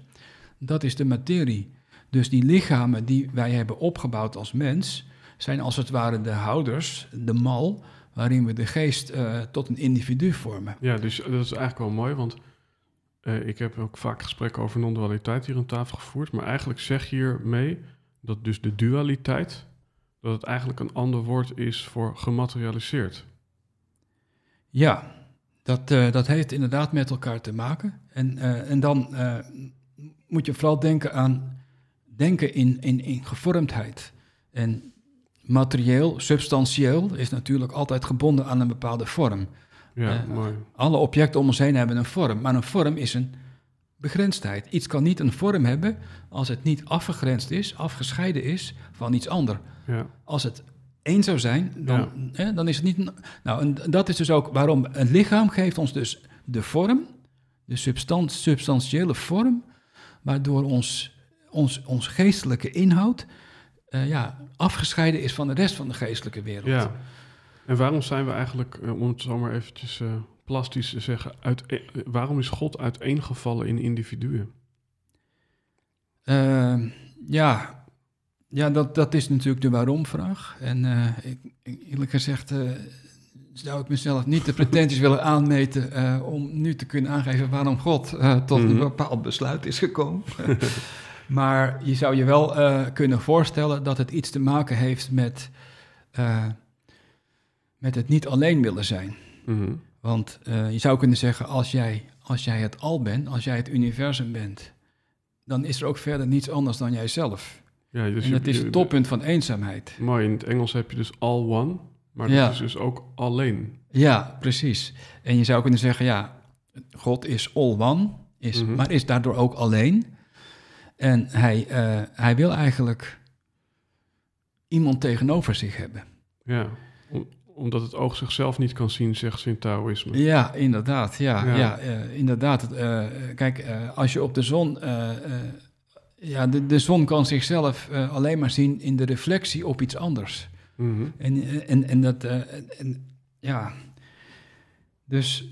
Dat is de materie. Dus die lichamen die wij hebben opgebouwd als mens, zijn als het ware de houders, de mal, waarin we de geest eh, tot een individu vormen. Ja, dus dat is eigenlijk wel mooi, want eh, ik heb ook vaak gesprekken over non-dualiteit hier aan tafel gevoerd. Maar eigenlijk zeg je hiermee dat dus de dualiteit, dat het eigenlijk een ander woord is voor gematerialiseerd. Ja, dat, eh, dat heeft inderdaad met elkaar te maken. En, en dan moet je vooral denken aan denken in, in, in gevormdheid. En materieel, substantieel, is natuurlijk altijd gebonden aan een bepaalde vorm. Ja, Eh, mooi. Alle objecten om ons heen hebben een vorm, maar een vorm is een begrensdheid. Iets kan niet een vorm hebben als het niet afgegrensd is, afgescheiden is van iets anders. Ja, Als het één zou zijn, dan, hè, dan is het niet. Een, nou, en dat is dus ook waarom het lichaam geeft ons dus de vorm, de substan substantiële vorm, waardoor ons, ons, ons geestelijke inhoud eh, ja, afgescheiden is van de rest van de geestelijke wereld. ja. En waarom zijn we eigenlijk, eh, om het zo maar eventjes eh, plastisch te zeggen, uit, eh, waarom is God uiteengevallen in individuen? Eh, ja, ja dat, dat is natuurlijk de waarom-vraag. En ik, eerlijk gezegd zou ik mezelf niet de pretenties willen aanmeten om nu te kunnen aangeven waarom God tot een Mhm. bepaald besluit is gekomen. maar je zou je wel eh, kunnen voorstellen dat het iets te maken heeft met, eh, met het niet alleen willen zijn. Mhm. Want eh, je zou kunnen zeggen, als jij, als jij het al bent, als jij het universum bent, dan is er ook verder niets anders dan jijzelf. Ja, dus en je- dat is het toppunt van eenzaamheid. Mooi, in het Engels heb je dus all one, maar Ja. dat is dus ook alleen. Ja, precies. En je zou kunnen zeggen, ja, God is all one, is, Mhm. maar is daardoor ook alleen. En hij, eh, hij wil eigenlijk iemand tegenover zich hebben. Ja, Om- omdat het oog zichzelf niet kan zien, zegt ze in Taoïsme. Ja, inderdaad. Ja, Ja. ja. eh, inderdaad. Eh, kijk, als je op de zon. ja, de, de zon kan zichzelf alleen maar zien in de reflectie op iets anders. Mhm. En, en, en dat. en, ja. Dus.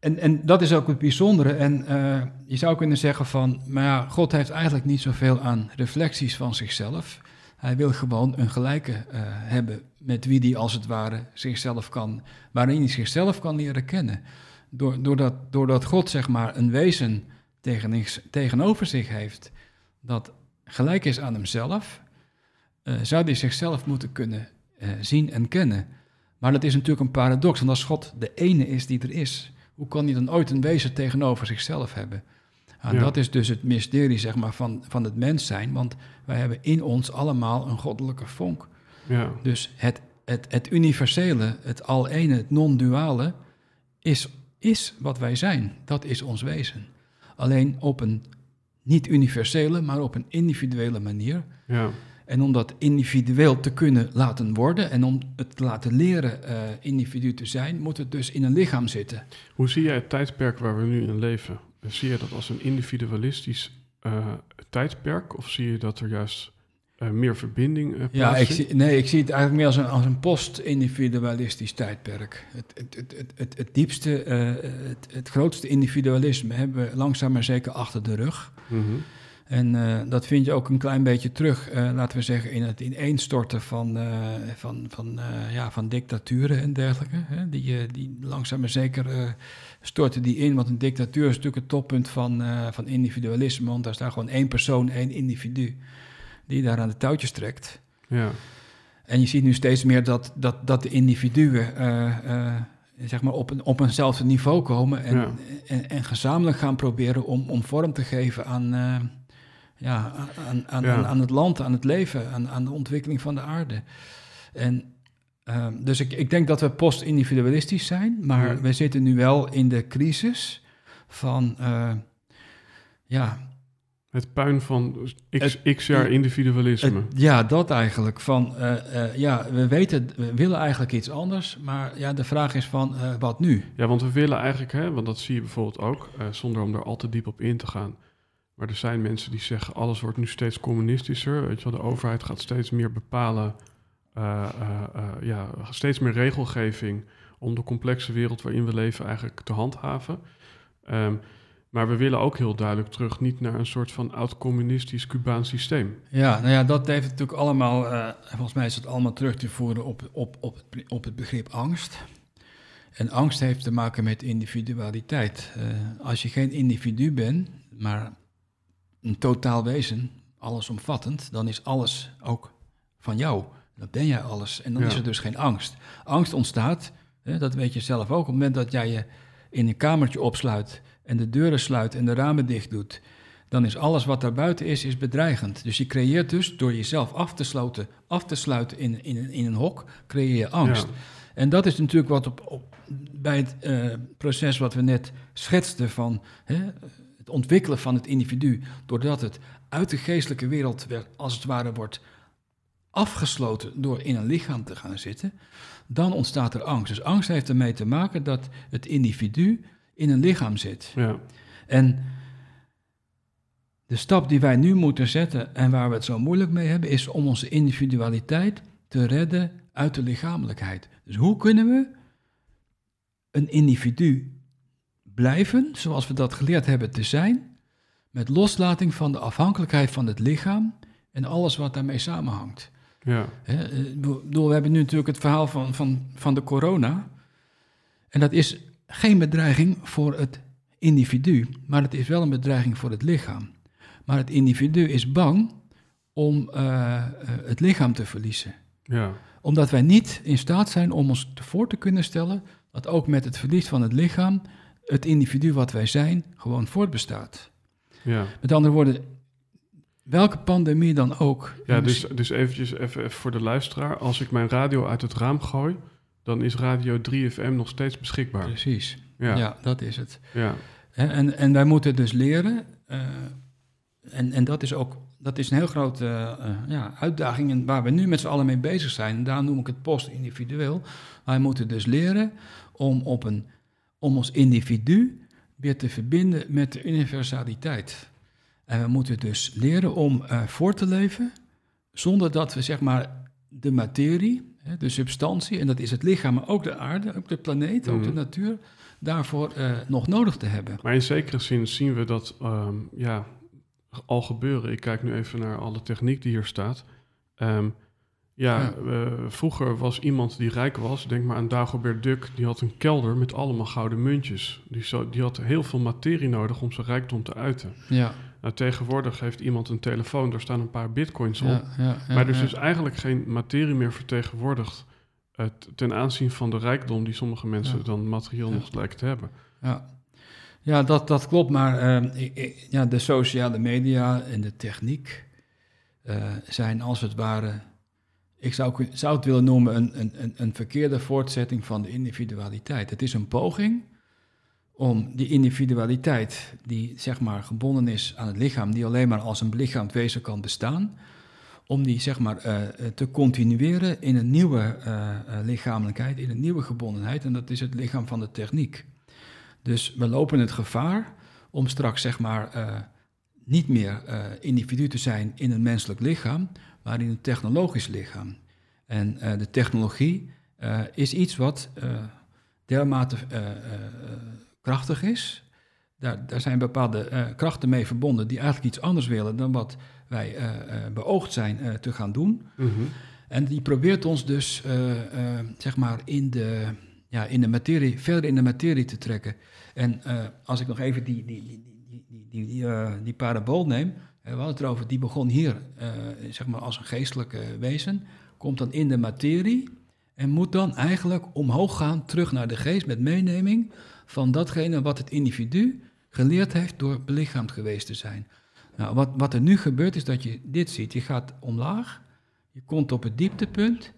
En, en dat is ook het bijzondere. En eh, je zou kunnen zeggen van. Maar ja, God heeft eigenlijk niet zoveel aan reflecties van zichzelf. Hij wil gewoon een gelijke eh, hebben met wie die als het ware zichzelf kan, waarin hij zichzelf kan leren kennen. Door, doordat, doordat God zeg maar een wezen tegen, tegenover zich heeft dat gelijk is aan hemzelf, eh, zou hij zichzelf moeten kunnen zien en kennen. Maar dat is natuurlijk een paradox, want als God de ene is die er is, hoe kan hij dan ooit een wezen tegenover zichzelf hebben? En Ja. dat is dus het mysterie zeg maar, van, van het mens zijn, want wij hebben in ons allemaal een goddelijke vonk. Ja, Dus het, het, het universele, het al-ene, het non-duale, is, is wat wij zijn. Dat is ons wezen. Alleen op een niet universele, maar op een individuele manier. ja, En om dat individueel te kunnen laten worden en om het te laten leren eh, individu te zijn, moet het dus in een lichaam zitten. Hoe zie jij het tijdperk waar we nu in leven? Zie je dat als een individualistisch eh, tijdperk of zie je dat er juist eh, meer verbinding eh Ja, ik zie, nee, ik zie het eigenlijk meer als een, als een post-individualistisch tijdperk. Het, het, het, het, het, diepste, eh, het, het grootste individualisme hebben we langzaam maar zeker achter de rug. Mhm. En eh, dat vind je ook een klein beetje terug, eh, laten we zeggen, in het ineenstorten van, eh, van, van, ja, van dictaturen en dergelijke. Hè? Die, die langzaam maar zeker storten die in, want een dictatuur is natuurlijk het toppunt van, van individualisme, want daar staat gewoon één persoon, één individu, die daar aan de touwtjes trekt. Ja, En je ziet nu steeds meer dat, dat, dat de individuen zeg maar op, een, op eenzelfde niveau komen en, Ja. en, en gezamenlijk gaan proberen om, om vorm te geven aan, ja, aan, aan, Ja. aan, aan het land, aan het leven, aan, aan de ontwikkeling van de aarde. En, eh, dus ik, ik denk dat we post-individualistisch zijn, maar Ja. we zitten nu wel in de crisis van, eh, ja, het puin van x, Het- x jaar individualisme. het- ja, dat eigenlijk. Van, eh, eh, ja, we weten, we willen eigenlijk iets anders, maar ja, de vraag is van, wat nu? Ja, want we willen eigenlijk, hè, want dat zie je bijvoorbeeld ook, zonder om daar al te diep op in te gaan. Maar er zijn mensen die zeggen, alles wordt nu steeds communistischer. Weet je wel, de overheid gaat steeds meer bepalen, eh, eh, eh, ja, steeds meer regelgeving om de complexe wereld waarin we leven eigenlijk te handhaven. Ehm, maar we willen ook heel duidelijk terug, niet naar een soort van oud-communistisch Cubaans systeem. Ja, nou ja, dat heeft natuurlijk allemaal, volgens mij is het allemaal terug te voeren op, op, op, het, op het begrip angst. En angst heeft te maken met individualiteit. Als je geen individu bent, maar een totaal wezen, allesomvattend, dan is alles ook van jou. Dan ben jij alles. En dan Ja. is er dus geen angst. Angst ontstaat, hè, dat weet je zelf ook, op het moment dat jij je in een kamertje opsluit en de deuren sluit en de ramen dicht doet, dan is alles wat daarbuiten is, is bedreigend. Dus je creëert dus door jezelf af te, sloten, af te sluiten in, in, in een hok, creëer je angst. Ja. En dat is natuurlijk wat op, op, bij het eh, proces wat we net schetsten van hè, ontwikkelen van het individu, doordat het uit de geestelijke wereld weer, als het ware wordt afgesloten door in een lichaam te gaan zitten, dan ontstaat er angst. Dus angst heeft ermee te maken dat het individu in een lichaam zit. Ja, En de stap die wij nu moeten zetten en waar we het zo moeilijk mee hebben, is om onze individualiteit te redden uit de lichamelijkheid. Dus hoe kunnen we een individu blijven, zoals we dat geleerd hebben te zijn, met loslating van de afhankelijkheid van het lichaam en alles wat daarmee samenhangt? ja, eh, we hebben nu natuurlijk het verhaal van, van, van de corona. En dat is geen bedreiging voor het individu, maar het is wel een bedreiging voor het lichaam. Maar het individu is bang om eh, eh, het lichaam te verliezen. ja, Omdat wij niet in staat zijn om ons voor te kunnen stellen dat ook met het verlies van het lichaam het individu wat wij zijn gewoon voortbestaat. ja. Met andere woorden, welke pandemie dan ook. Ja, dus, dus eventjes even, even voor de luisteraar. Als ik mijn radio uit het raam gooi, dan is Radio 3FM nog steeds beschikbaar. Precies. Ja, ja, dat is het. ja, En, en wij moeten dus leren, eh, en, en dat is ook dat is een heel grote eh, ja, uitdaging en waar we nu met z'n allen mee bezig zijn. En daarom noem ik het post-individueel. Wij moeten dus leren om, op een, om ons individu weer te verbinden met de universaliteit. En we moeten dus leren om eh, voor te leven zonder dat we zeg maar de materie, hè, de substantie, en dat is het lichaam, maar ook de aarde, ook de planeet, ook de Mhm. natuur, daarvoor eh, nog nodig te hebben. Maar in zekere zin zien we dat ehm, ja, al gebeuren. Ik kijk nu even naar alle techniek die hier staat. Ehm, ja, eh, vroeger was iemand die rijk was, denk maar aan Dagobert Duck, die had een kelder met allemaal gouden muntjes. Die, zo, die had heel veel materie nodig om zijn rijkdom te uiten. Ja, Nou, tegenwoordig heeft iemand een telefoon, daar staan een paar bitcoins op. ja, ja, ja, maar er is dus eigenlijk geen materie meer vertegenwoordigd eh, ten aanzien van de rijkdom die sommige mensen dan materieel nog lijken te hebben. Ja, ja dat, dat klopt, maar eh, ik- ik- ja, de sociale media en de techniek eh, zijn als het ware, ik zou, zou het willen noemen, een, een, een, verkeerde voortzetting van de individualiteit. Het is een poging om die individualiteit, die zeg maar gebonden is aan het lichaam, die alleen maar als een belichaamd wezen kan bestaan, om die zeg maar eh, eh, te continueren in een nieuwe eh, lichamelijkheid, in een nieuwe gebondenheid, en dat is het lichaam van de techniek. Dus we lopen het gevaar om straks zeg maar niet meer individu te zijn in een menselijk lichaam, maar in een technologisch lichaam. En eh, de technologie eh, is iets wat eh, dermate krachtig is. Daar, daar zijn bepaalde krachten mee verbonden die eigenlijk iets anders willen dan wat wij beoogd zijn te gaan doen. Mhm. En die probeert ons dus, zeg maar, in de, ja, in de materie, verder in de materie te trekken. En als ik nog even die, die, die, die, die, die, die, die parabool neem, we hadden het erover, die begon hier, eh, zeg maar, als een geestelijke wezen, komt dan in de materie en moet dan eigenlijk omhoog gaan, terug naar de geest, met meeneming van datgene wat het individu geleerd heeft door belichaamd geweest te zijn. Nou, wat, wat er nu gebeurt is dat je dit ziet. Je gaat omlaag, je komt op het dieptepunt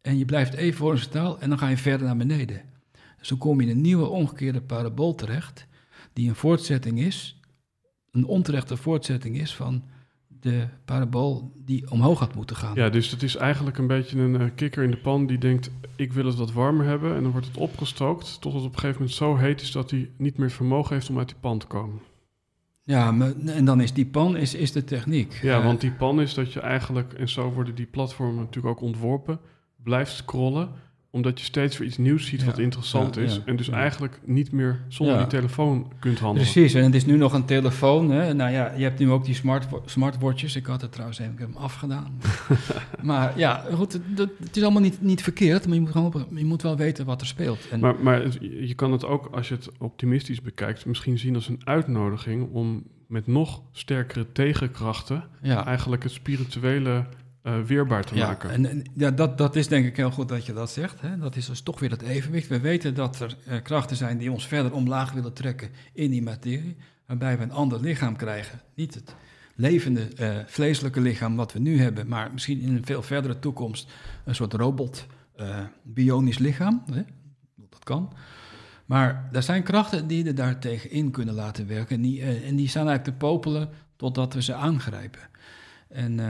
en je blijft even horizontaal en dan ga je verder naar beneden. Dus dan kom je in een nieuwe omgekeerde parabool terecht, die een voortzetting is, een onterechte voortzetting is van de parabool die omhoog had moeten gaan. Ja, dus het is eigenlijk een beetje een eh, kikker in de pan die denkt: ik wil het wat warmer hebben. En dan wordt het opgestookt tot het op een gegeven moment zo heet is dat hij niet meer vermogen heeft om uit die pan te komen. Ja, maar, en dan is die pan is, is de techniek. Ja, Eh, want die pan is dat je eigenlijk, en zo worden die platformen natuurlijk ook ontworpen, blijft scrollen omdat je steeds weer iets nieuws ziet wat Ja, interessant ja, is. ja, en dus eigenlijk niet meer zonder die telefoon kunt handelen. Precies, en het is nu nog een telefoon. Hè? Nou ja, je hebt nu ook die smart, smartwatches. Ik had het trouwens even, ik heb hem afgedaan. maar ja, goed, het, is allemaal niet, niet verkeerd, maar je moet, gewoon, je moet wel weten wat er speelt. En, Maar, maar het- je kan het ook, als je het optimistisch bekijkt, misschien zien als een uitnodiging om met nog sterkere tegenkrachten eigenlijk het spirituele eh, weerbaar te ja, maken. En, en ja, dat, dat is denk ik heel goed dat je dat zegt. Hè? Dat is dus toch weer dat evenwicht. We weten dat er eh, krachten zijn die ons verder omlaag willen trekken in die materie, waarbij we een ander lichaam krijgen. Niet het levende eh, vleeselijke lichaam wat we nu hebben, maar misschien in een veel verdere toekomst een soort robot, bionisch lichaam. Hè? Dat kan. Maar er zijn krachten die er daartegen in kunnen laten werken. En die, en die staan eigenlijk te popelen totdat we ze aangrijpen. En,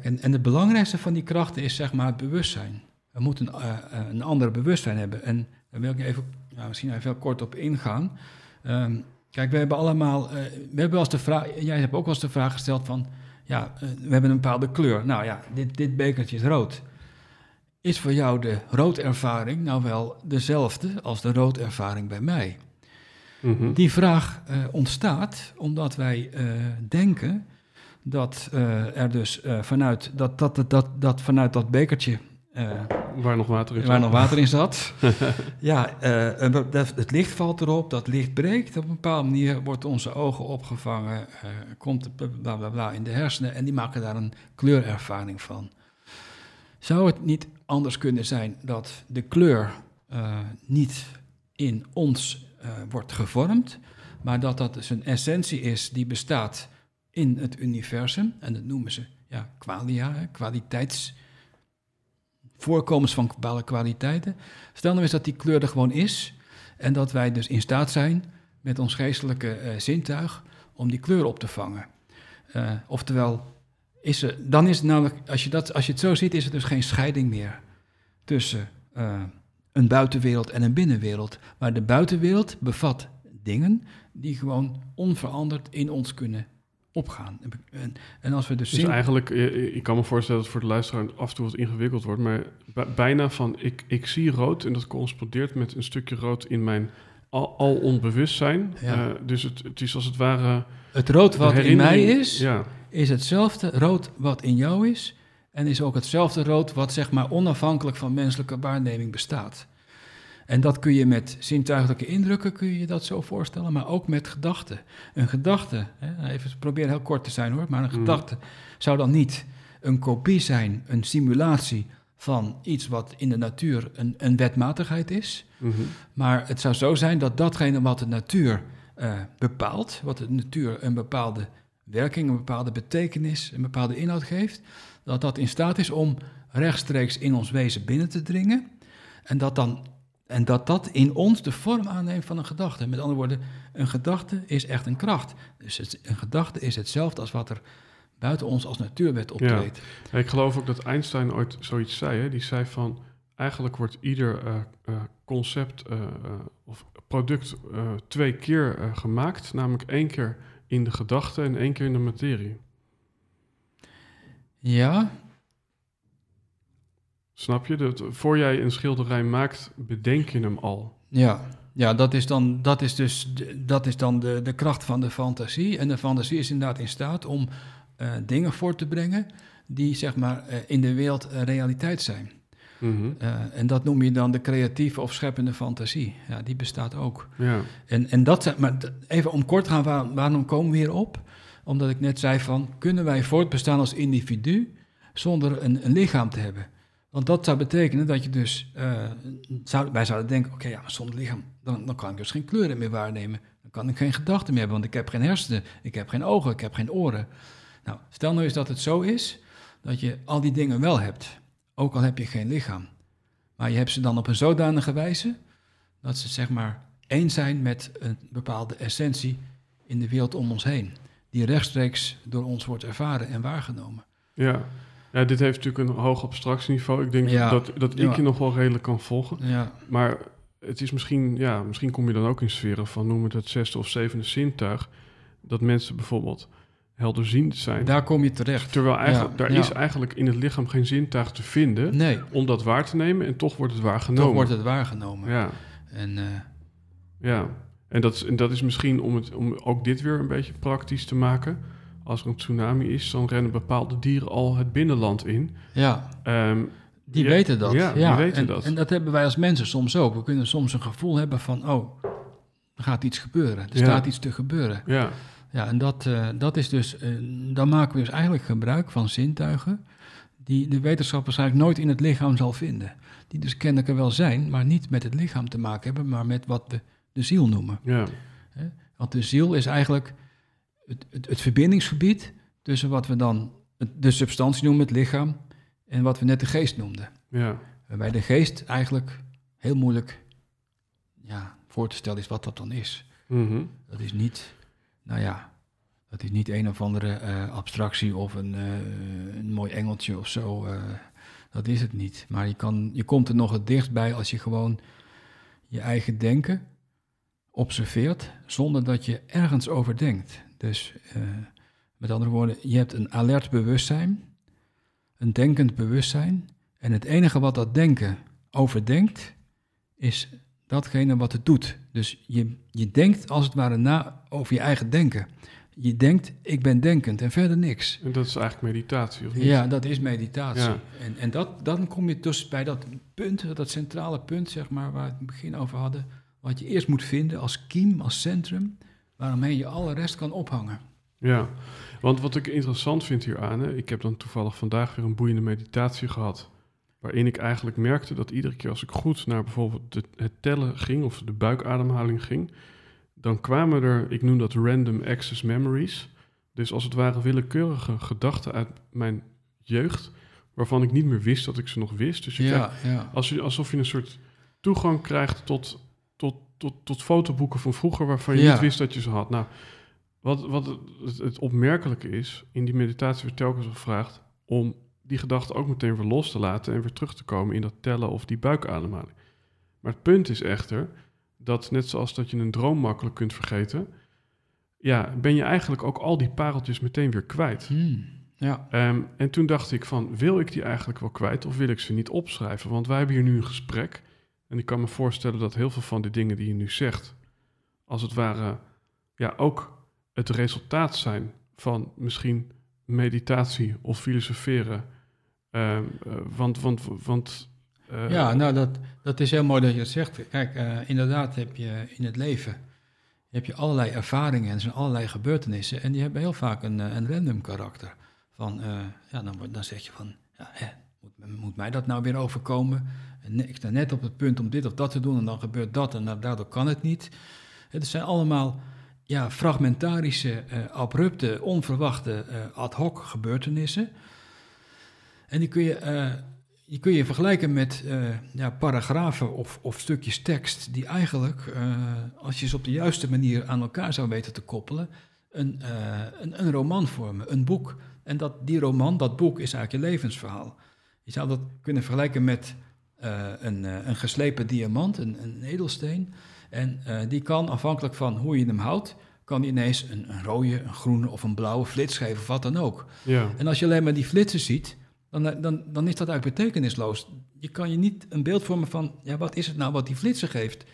kijk, en, en het belangrijkste van die krachten is zeg maar het bewustzijn. We moeten eh, eh, een ander bewustzijn hebben. En daar wil ik even, ja, misschien even heel kort op ingaan. Ehm, kijk, we hebben allemaal, eh, we hebben wel eens de vraag, jij hebt ook wel eens de vraag gesteld van, ja, we hebben een bepaalde kleur. Nou ja, dit, dit bekertje is rood. Is voor jou de roodervaring nou wel dezelfde als de roodervaring bij mij? Mhm. Die vraag ontstaat omdat wij denken dat eh, er dus eh, vanuit dat, dat, dat, dat, dat vanuit dat bekertje eh, Waar nog water in waar zat. nog water in zat, ja, dat- het licht valt erop, dat licht breekt. Op een bepaalde manier wordt onze ogen opgevangen, komt bla bla bla in de hersenen en die maken daar een kleurervaring van. Zou het niet anders kunnen zijn dat de kleur niet in ons wordt gevormd, maar dat dat dus een essentie is die bestaat in het universum, en dat noemen ze ja, qualia, kwaliteits voorkomens van bepaalde kwaliteiten. Stel nou eens dat die kleur er gewoon is en dat wij dus in staat zijn met ons geestelijke eh, zintuig om die kleur op te vangen. Eh, oftewel, is er, dan is het namelijk, als je, dat, als je het zo ziet, is er dus geen scheiding meer tussen eh, een buitenwereld en een binnenwereld. Maar de buitenwereld bevat dingen die gewoon onveranderd in ons kunnen opgaan. En, en als we dus, Dus eigenlijk, eh, ik kan me voorstellen dat het voor de luisteraar af en toe wat ingewikkeld wordt, maar bijna van ik, ik zie rood en dat correspondeert met een stukje rood in mijn al, al onbewustzijn. Ja. Eh, dus het, het is als het ware. Het rood wat in mij is, Ja, is hetzelfde rood wat in jou is. En is ook hetzelfde rood wat zeg maar onafhankelijk van menselijke waarneming bestaat. En dat kun je met zintuigelijke indrukken, kun je dat zo voorstellen, maar ook met gedachten. Een gedachte, hè, even proberen heel kort te zijn hoor, maar een Mhm. gedachte zou dan niet een kopie zijn, een simulatie van iets wat in de natuur een, een wetmatigheid is. mhm. Maar het zou zo zijn dat datgene wat de natuur eh, bepaalt, wat de natuur een bepaalde werking, een bepaalde betekenis, een bepaalde inhoud geeft, dat dat in staat is om rechtstreeks in ons wezen binnen te dringen. En dat, dan, en dat dat in ons de vorm aanneemt van een gedachte. Met andere woorden, een gedachte is echt een kracht. Dus het- een gedachte is hetzelfde als wat er buiten ons als natuurwet optreedt. Ja, ik geloof ook dat Einstein ooit zoiets zei. Hè? Die zei van eigenlijk wordt ieder eh, eh, concept eh, of product twee keer gemaakt, namelijk één keer in de gedachte en één keer in de materie. Ja, Snap je? Dat, voor jij een schilderij maakt, bedenk je hem al. Ja, ja dat is dan, dat is dus de, dat is dan de, de kracht van de fantasie. En de fantasie is inderdaad in staat om eh, dingen voor te brengen die zeg maar eh, in de wereld eh, realiteit zijn. Mhm. En dat noem je dan de creatieve of scheppende fantasie. Ja, die bestaat ook. Ja, En, en dat zijn, maar even om kort te gaan, waar- waarom komen we hier op? Omdat ik net zei van, kunnen wij voortbestaan als individu zonder een, een lichaam te hebben? Want dat zou betekenen dat je dus, eh, zou, wij zouden denken, oké, ja, maar zonder lichaam, dan, dan kan ik dus geen kleuren meer waarnemen. Dan kan ik geen gedachten meer hebben, want ik heb geen hersenen, ik heb geen ogen, ik heb geen oren. Nou, stel nou eens dat het zo is, dat je al die dingen wel hebt, ook al heb je geen lichaam. Maar je hebt ze dan op een zodanige wijze, dat ze zeg maar één zijn met een bepaalde essentie in de wereld om ons heen, die rechtstreeks door ons wordt ervaren en waargenomen. ja. Ja, dit heeft natuurlijk een hoog abstractieniveau. Ik denk Ja. dat, dat ik je nog wel redelijk kan volgen. Ja, Maar het is misschien, ja, misschien kom je dan ook in sferen van, noem het het zesde of zevende zintuig, dat mensen bijvoorbeeld helderziend zijn. daar kom je terecht. Terwijl eigenlijk, Ja, daar ja. is eigenlijk in het lichaam geen zintuig te vinden Nee, om dat waar te nemen en toch wordt het waargenomen. toch wordt het waargenomen. Ja, En eh, ja. En dat, is, en dat is misschien om, het, om ook dit weer een beetje praktisch te maken. Als er een tsunami is, dan rennen bepaalde dieren al het binnenland in. ja, Ehm, die ja, weten dat. Ja, die weten en, dat. En dat hebben wij als mensen soms ook. We kunnen soms een gevoel hebben van, oh, er gaat iets gebeuren. Er Ja. staat iets te gebeuren. ja, Ja, en dat, eh, dat is dus, eh, dan maken we dus eigenlijk gebruik van zintuigen die de wetenschap waarschijnlijk nooit in het lichaam zal vinden. Die dus kennelijk er wel zijn, maar niet met het lichaam te maken hebben, maar met wat we de ziel noemen. Ja? Want de ziel is eigenlijk het, het, het verbindingsgebied tussen wat we dan de substantie noemen, het lichaam, en wat we net de geest noemden. ja, Waarbij de geest eigenlijk heel moeilijk ja, voor te stellen is wat dat dan is. mhm, Dat is niet, nou ja, dat is niet een of andere eh, abstractie of een, eh, een mooi engeltje of zo. eh, dat is het niet. Maar je, kan, je komt er nog het dichtst bij als je gewoon je eigen denken observeert zonder dat je ergens over denkt. Dus eh, met andere woorden, je hebt een alert bewustzijn, een denkend bewustzijn. En het enige wat dat denken overdenkt, is datgene wat het doet. Dus je, je denkt als het ware na over je eigen denken. Je denkt, ik ben denkend en verder niks. en dat is eigenlijk meditatie, of niet? Ja, dat is meditatie. Ja. En, en dat, dan kom je dus bij dat punt, dat centrale punt, zeg maar, waar we het in het begin over hadden. Wat je eerst moet vinden als kiem, als centrum, waaromheen je alle rest kan ophangen. Ja, want wat ik interessant vind hieraan, hè, ik heb dan toevallig vandaag weer een boeiende meditatie gehad. Waarin ik eigenlijk merkte dat iedere keer als ik goed naar bijvoorbeeld de, het tellen ging of de buikademhaling ging, dan kwamen er, ik noem dat random access memories. Dus als het ware willekeurige gedachten uit mijn jeugd, waarvan ik niet meer wist dat ik ze nog wist. Dus je krijgt Ja, ja. als je, alsof je een soort toegang krijgt tot, tot, tot, tot fotoboeken van vroeger waarvan je Ja. niet wist dat je ze had. Nou, wat, wat het, het opmerkelijke is, in die meditatie werd telkens gevraagd om die gedachten ook meteen weer los te laten en weer terug te komen in dat tellen of die buikademhaling. Maar het punt is echter dat net zoals dat je een droom makkelijk kunt vergeten, ja, ben je eigenlijk ook al die pareltjes meteen weer kwijt. Hmm, ja. Ehm, en toen dacht ik van, wil ik die eigenlijk wel kwijt of wil ik ze niet opschrijven? Want wij hebben hier nu een gesprek en ik kan me voorstellen dat heel veel van de dingen die je nu zegt, als het ware, ja, ook het resultaat zijn van misschien meditatie of filosoferen. Ehm, eh, want, want, want eh, ja, nou dat, dat is heel mooi dat je dat zegt. Kijk, eh, inderdaad heb je in het leven heb je allerlei ervaringen en zijn allerlei gebeurtenissen. En die hebben heel vaak een, een random karakter. Van, ja, dan, dan zeg je van, ja, hè, moet, mij dat nou weer overkomen? Ik sta net op het punt om dit of dat te doen en dan gebeurt dat en daardoor kan het niet. Het zijn allemaal ja, fragmentarische, eh, abrupte, onverwachte, eh, ad hoc gebeurtenissen. En die kun je, eh, die kun je vergelijken met ja, paragrafen of, of stukjes tekst die eigenlijk, als je ze op de juiste manier aan elkaar zou weten te koppelen, een, een, een roman vormen, een boek. En dat, die roman, dat boek, is eigenlijk je levensverhaal. Je zou dat kunnen vergelijken met eh, een, eh, een geslepen diamant, een, een edelsteen. En eh, die kan, afhankelijk van hoe je hem houdt, kan die ineens een, een rode, een groene of een blauwe flits geven, of wat dan ook. ja, En als je alleen maar die flitsen ziet, dan, dan, dan is dat eigenlijk betekenisloos. Je kan je niet een beeld vormen van, ja, wat is het nou wat die flitsen geeft?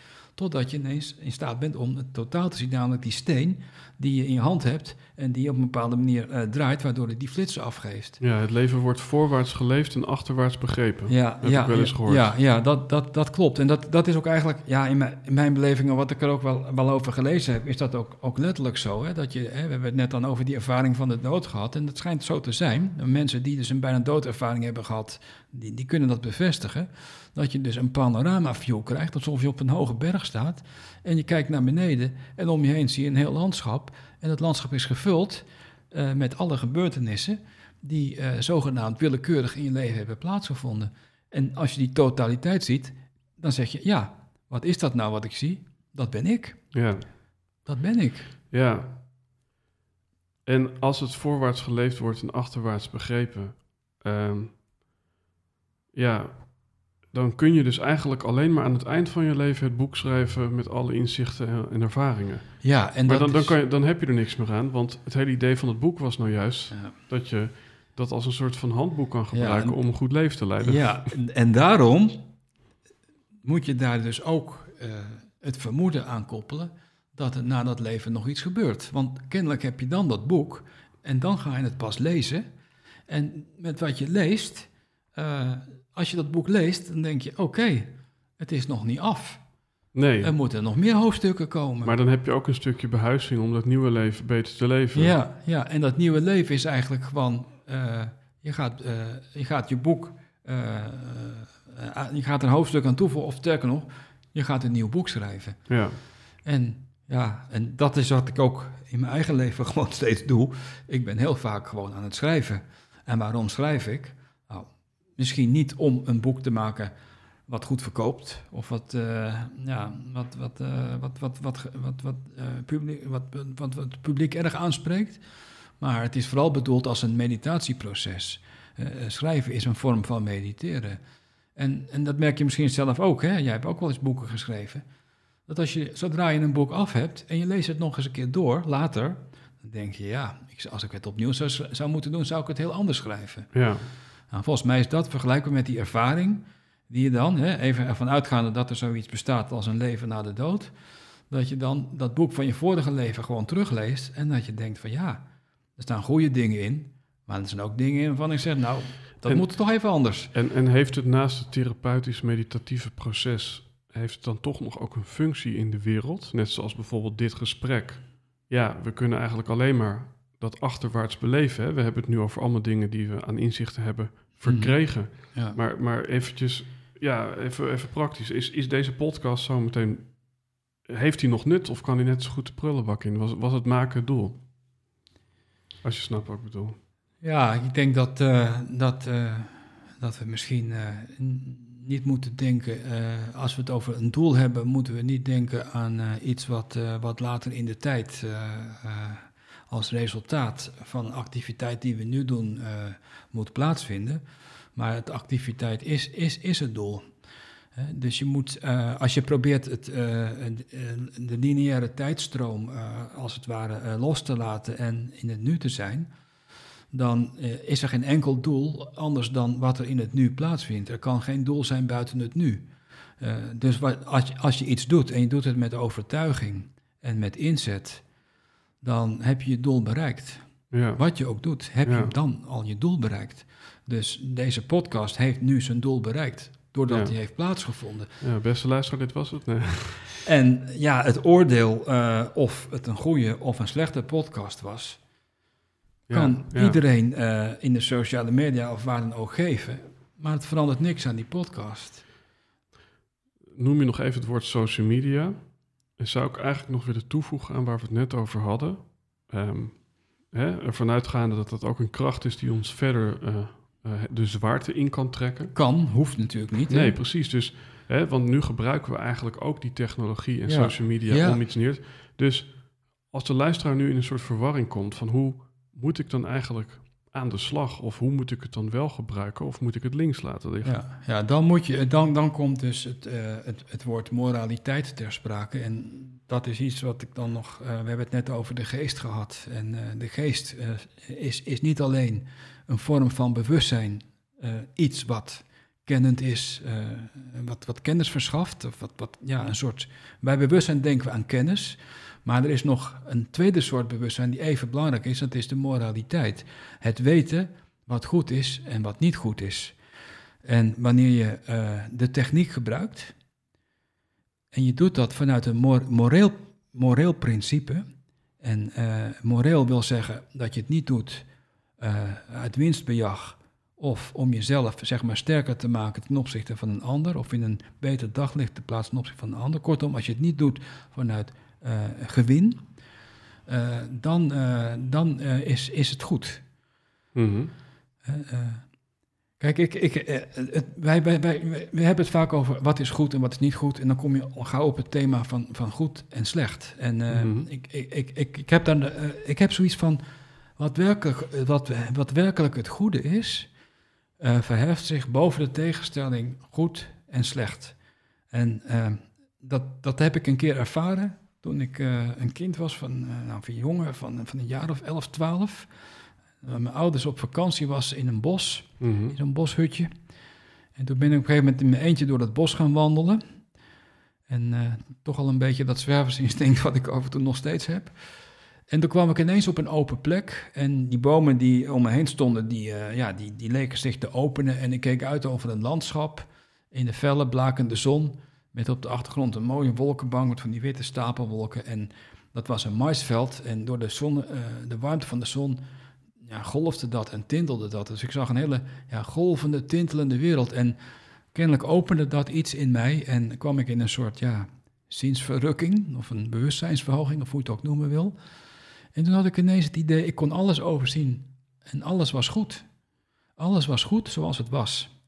Totdat je ineens in staat bent om het totaal te zien, namelijk die steen die je in je hand hebt en die op een bepaalde manier eh, draait, waardoor het die flitsen afgeeft. ja, het leven wordt voorwaarts geleefd en achterwaarts begrepen. Ja, Heb ja, ik wel eens gehoord. Ja, ja dat, dat, dat klopt. En dat, dat is ook eigenlijk, ja, in mijn, in mijn beleving, wat ik er ook wel, wel over gelezen heb, is dat ook, ook letterlijk zo. Hè? Dat je, hè, we hebben het net dan over die ervaring van de dood gehad. En dat schijnt zo te zijn. Mensen die dus een bijna doodervaring hebben gehad, die, die kunnen dat bevestigen. Dat je dus een panorama view krijgt, alsof je op een hoge berg staat. En je kijkt naar beneden en om je heen zie je een heel landschap. En dat landschap is gevuld eh, met alle gebeurtenissen die eh, zogenaamd willekeurig in je leven hebben plaatsgevonden. En als je die totaliteit ziet, dan zeg je, ja, wat is dat nou wat ik zie? Dat ben ik. ja. Dat ben ik. Ja. En als het voorwaarts geleefd wordt en achterwaarts begrepen, ehm, ja, dan kun je dus eigenlijk alleen maar aan het eind van je leven het boek schrijven met alle inzichten en, en ervaringen. Ja, en maar dat dan, dan, is- kan je, dan heb je er niks meer aan, want het hele idee van het boek was nou juist Ja. dat je dat als een soort van handboek kan Ja, gebruiken en- om een goed leven te leiden. Ja, en, en daarom moet je daar dus ook eh, het vermoeden aan koppelen dat er na dat leven nog iets gebeurt. Want kennelijk heb je dan dat boek en dan ga je het pas lezen. En met wat je leest, eh, als je dat boek leest, dan denk je: oké, het is nog niet af. Nee, Er moeten nog meer hoofdstukken komen. maar dan heb je ook een stukje behuizing om dat nieuwe leven beter te leven. Ja, ja, en dat nieuwe leven is eigenlijk gewoon, eh, je, gaat, eh, je gaat je boek, eh, je gaat een hoofdstuk aan toevoegen, of sterker nog, je gaat een nieuw boek schrijven. Ja, En ja, en dat is wat ik ook in mijn eigen leven gewoon steeds doe. Ik ben heel vaak gewoon aan het schrijven. En waarom schrijf ik? Misschien niet om een boek te maken wat goed verkoopt, of wat, eh, ja, wat, wat, eh, wat, wat, wat, wat, wat, eh, publiek, wat, wat, wat het publiek erg aanspreekt. Maar het is vooral bedoeld als een meditatieproces. Schrijven is een vorm van mediteren. En, en dat merk je misschien zelf ook. Hè? Jij hebt ook wel eens boeken geschreven. Dat als je, zodra je een boek af hebt en je leest het nog eens een keer door, later, dan denk je, ja, als ik het opnieuw zou, zou moeten doen, zou ik het heel anders schrijven. ja, Nou, volgens mij is dat vergelijkbaar met die ervaring die je dan, hè, even ervan uitgaande dat er zoiets bestaat als een leven na de dood, dat je dan dat boek van je vorige leven gewoon terugleest en dat je denkt van ja, er staan goede dingen in, maar er zijn ook dingen in waarvan ik zeg, nou, dat En- moet toch even anders. En, en heeft het naast het therapeutisch meditatieve proces, heeft het dan toch nog ook een functie in de wereld? Net zoals bijvoorbeeld dit gesprek. Ja, we kunnen eigenlijk alleen maar dat achterwaarts beleven. Hè? We hebben het nu over allemaal dingen die we aan inzichten hebben verkregen. Ja. Maar, maar eventjes, ja, even, even praktisch. Is, is deze podcast zo meteen, heeft hij nog nut of kan hij net zo goed de prullenbak in? Was, was het maken het doel? Als je snapt wat ik bedoel. Ja, ik denk dat, eh, dat, eh, dat we misschien eh, niet moeten denken, als we het over een doel hebben, moeten we niet denken aan iets wat, wat later in de tijd als resultaat van activiteit die we nu doen eh, moet plaatsvinden. Maar het activiteit is, is, is het doel. Dus je moet, eh, als je probeert het, eh, de lineaire tijdstroom als het ware los te laten en in het nu te zijn, dan is er geen enkel doel anders dan wat er in het nu plaatsvindt. Er kan geen doel zijn buiten het nu. Dus wat, als, je, als je iets doet en je doet het met overtuiging en met inzet, dan heb je je doel bereikt. Ja, Wat je ook doet, heb Ja. je dan al je doel bereikt. Dus deze podcast heeft nu zijn doel bereikt, doordat Ja. die heeft plaatsgevonden. ja beste luisteraar, dit was het. Nee. En ja, het oordeel eh, of het een goede of een slechte podcast was, kan iedereen eh, in de sociale media of waar dan ook geven. Maar het verandert niks aan die podcast. Noem je nog even het woord social media. En zou ik eigenlijk nog willen toevoegen aan waar we het net over hadden. Ehm hè, ervan uitgaande dat dat ook een kracht is die ons verder eh, eh, de zwaarte in kan trekken. Kan, hoeft natuurlijk niet. hè? Nee, precies. Dus, hè, want nu gebruiken we eigenlijk ook die technologie en Ja. social media Ja. om iets neer te... Dus als de luisteraar nu in een soort verwarring komt van hoe moet ik dan eigenlijk aan de slag? Of hoe moet ik het dan wel gebruiken? Of moet ik het links laten liggen? Ja, ja dan, moet je, dan, dan komt dus het, eh, het, het woord moraliteit ter sprake. En dat is iets wat ik dan nog. eh, we hebben het net over de geest gehad. En eh, de geest is, is niet alleen een vorm van bewustzijn, iets wat kennend is, wat, wat kennis verschaft. Of wat, wat, ja, een soort, bij bewustzijn denken we aan kennis. Maar er is nog een tweede soort bewustzijn die even belangrijk is, dat is de moraliteit. Het weten wat goed is en wat niet goed is. En wanneer je eh, de techniek gebruikt en je doet dat vanuit een mor- moreel, moreel principe, en eh, moreel wil zeggen dat je het niet doet eh, uit winstbejag of om jezelf zeg maar, sterker te maken ten opzichte van een ander of in een beter daglicht te plaatsen ten opzichte van een ander. Kortom, als je het niet doet vanuit gewin, eh, dan, eh, dan eh, is, is het goed. Mhm. Eh, eh, Kijk, ik, ik, eh, het, wij, wij, wij, wij- we hebben het vaak over wat is goed en wat is niet goed. En dan kom je al gauw op het thema van, van goed en slecht. En eh, Mhm. ik, ik, ik, ik, ik, heb dan, eh, ik heb zoiets van, wat werkelijk, eh, wat, wat werkelijk het goede is, eh, verheft zich boven de tegenstelling goed en slecht. En eh, dat, dat heb ik een keer ervaren toen ik eh, een kind was van, eh, nou, van jongen van, van een jaar of 11, 12. Uh, mijn ouders op vakantie was in een bos, Mhm. in zo'n boshutje. En toen ben ik op een gegeven moment in mijn eentje door dat bos gaan wandelen. En eh, toch al een beetje dat zwerversinstinct wat ik over toen nog steeds heb. En toen kwam ik ineens op een open plek. En die bomen die om me heen stonden, die, ja, die, die leken zich te openen. En ik keek uit over een landschap in de felle blakende zon. Met op de achtergrond een mooie wolkenbank met van die witte stapelwolken. En dat was een maisveld. En door de, zon, eh, de warmte van de zon ja, golfde dat en tintelde dat. Dus ik zag een hele ja, golvende, tintelende wereld. En kennelijk opende dat iets in mij. En kwam ik in een soort ja, ziensverrukking. Of een bewustzijnsverhoging, of hoe je het ook noemen wil. En toen had ik ineens het idee, ik kon alles overzien. En alles was goed. Alles was goed zoals het was.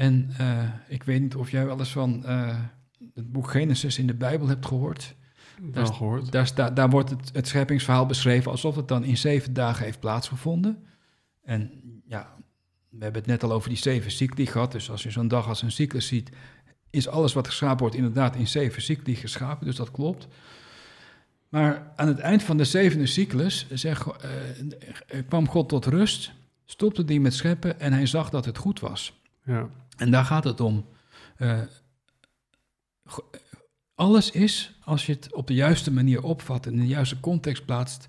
En uh, ik weet niet of jij wel eens van uh, het boek Genesis in de Bijbel hebt gehoord. Wel daar, gehoord. Daar, daar wordt het, het scheppingsverhaal beschreven alsof het dan in zeven dagen heeft plaatsgevonden. En ja, we hebben het net al over die zeven cycli gehad. Dus als je zo'n dag als een cyclus ziet, is alles wat geschapen wordt inderdaad in zeven cycli geschapen. Dus dat klopt. Maar aan het eind van de zevende cyclus zeg, uh, kwam God tot rust, stopte die met scheppen en hij zag dat het goed was. Ja. En daar gaat het om. Uh, alles is, als je het op de juiste manier opvat en in de juiste context plaatst,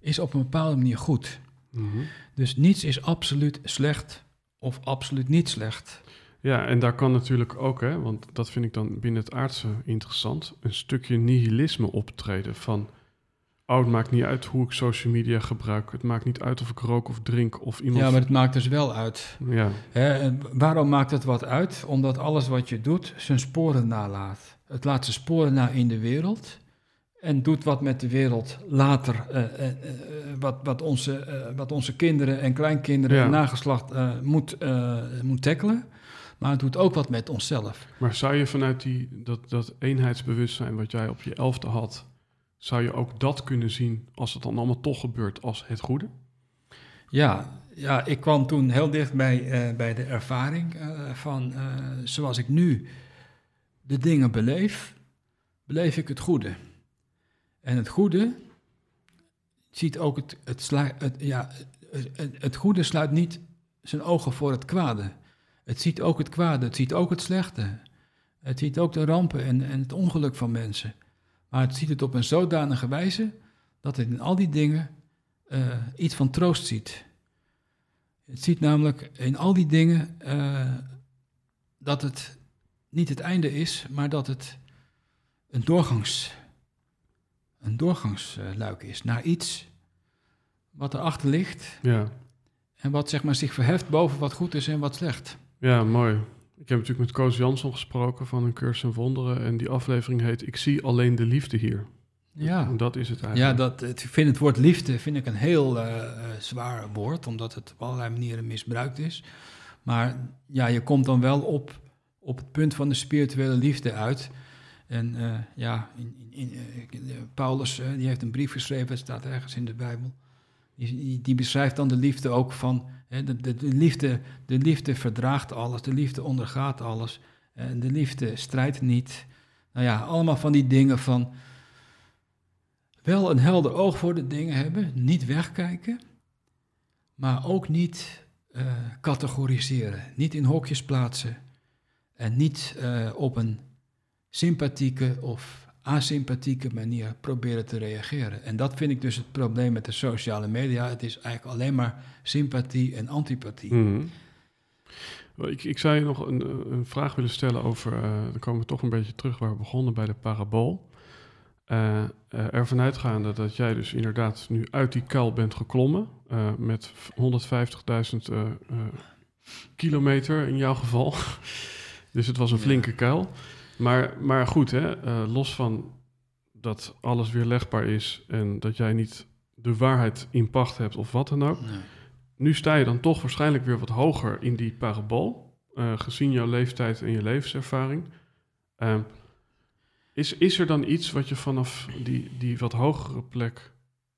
is op een bepaalde manier goed. Mm -hmm. Dus niets is absoluut slecht of absoluut niet slecht. Ja, en daar kan natuurlijk ook, hè, want dat vind ik dan binnen het aardse interessant, een stukje nihilisme optreden van, oh, het maakt niet uit hoe ik social media gebruik, het maakt niet uit of ik rook of drink of iemand... Ja, maar het maakt dus wel uit. Ja. Hè, waarom maakt het wat uit? Omdat alles wat je doet zijn sporen nalaat. Het laat zijn sporen na in de wereld en doet wat met de wereld later, uh, uh, wat, wat, onze, wat onze kinderen en kleinkinderen Ja. en nageslacht moet, moet tackelen. Maar het doet ook wat met onszelf. Maar zou je vanuit die, dat, dat eenheidsbewustzijn wat jij op je elfde had, zou je ook dat kunnen zien als het dan allemaal toch gebeurt als het goede? Ja, ja ik kwam toen heel dicht bij, uh, bij de ervaring uh, van uh, zoals ik nu de dingen beleef, beleef ik het goede. En het goede ziet ook het, het, het, ja, het, het goede sluit niet zijn ogen voor het kwade. Het ziet ook het kwade, het ziet ook het slechte. Het ziet ook de rampen en, en het ongeluk van mensen. Maar het ziet het op een zodanige wijze dat het in al die dingen uh, iets van troost ziet. Het ziet namelijk in al die dingen uh, dat het niet het einde is, maar dat het een, doorgangs, een doorgangsluik is naar iets wat erachter ligt. Ja. En wat zeg maar, zich verheft boven wat goed is en wat slecht. Ja, mooi. Ik heb natuurlijk met Koos Jansson gesproken van een cursus en wonderen. En die aflevering heet Ik zie alleen de liefde hier. Ja, en dat is het eigenlijk. Ja, dat, ik vind het woord liefde vind ik een heel uh, zwaar woord, omdat het op allerlei manieren misbruikt is. Maar ja, je komt dan wel op, op het punt van de spirituele liefde uit. En uh, ja, in, in, in, Paulus die heeft een brief geschreven, het staat ergens in de Bijbel. Die, die beschrijft dan de liefde ook van de, de, de, liefde, de liefde verdraagt alles, de liefde ondergaat alles. De liefde strijdt niet. Nou ja, allemaal van die dingen van wel een helder oog voor de dingen hebben, niet wegkijken, maar ook niet uh, categoriseren, niet in hokjes plaatsen en niet uh, op een sympathieke of asympathieke manier proberen te reageren. En dat vind ik dus het probleem met de sociale media. Het is eigenlijk alleen maar sympathie en antipathie. Mm -hmm. ik, ik zou je nog een, een vraag willen stellen over, uh, dan komen we toch een beetje terug waar we begonnen bij de parabool. Uh, uh, ervan uitgaande dat jij dus inderdaad nu uit die kuil bent geklommen met 150.000 kilometer in jouw geval. dus het was een flinke kuil. Maar, maar goed, hè, uh, los van dat alles weer legbaar is en dat jij niet de waarheid in pacht hebt of wat dan ook. Nee. Nu sta je dan toch waarschijnlijk weer wat hoger in die parabool, uh, gezien jouw leeftijd en je levenservaring. Uh, is, is er dan iets wat je vanaf die, die wat hogere plek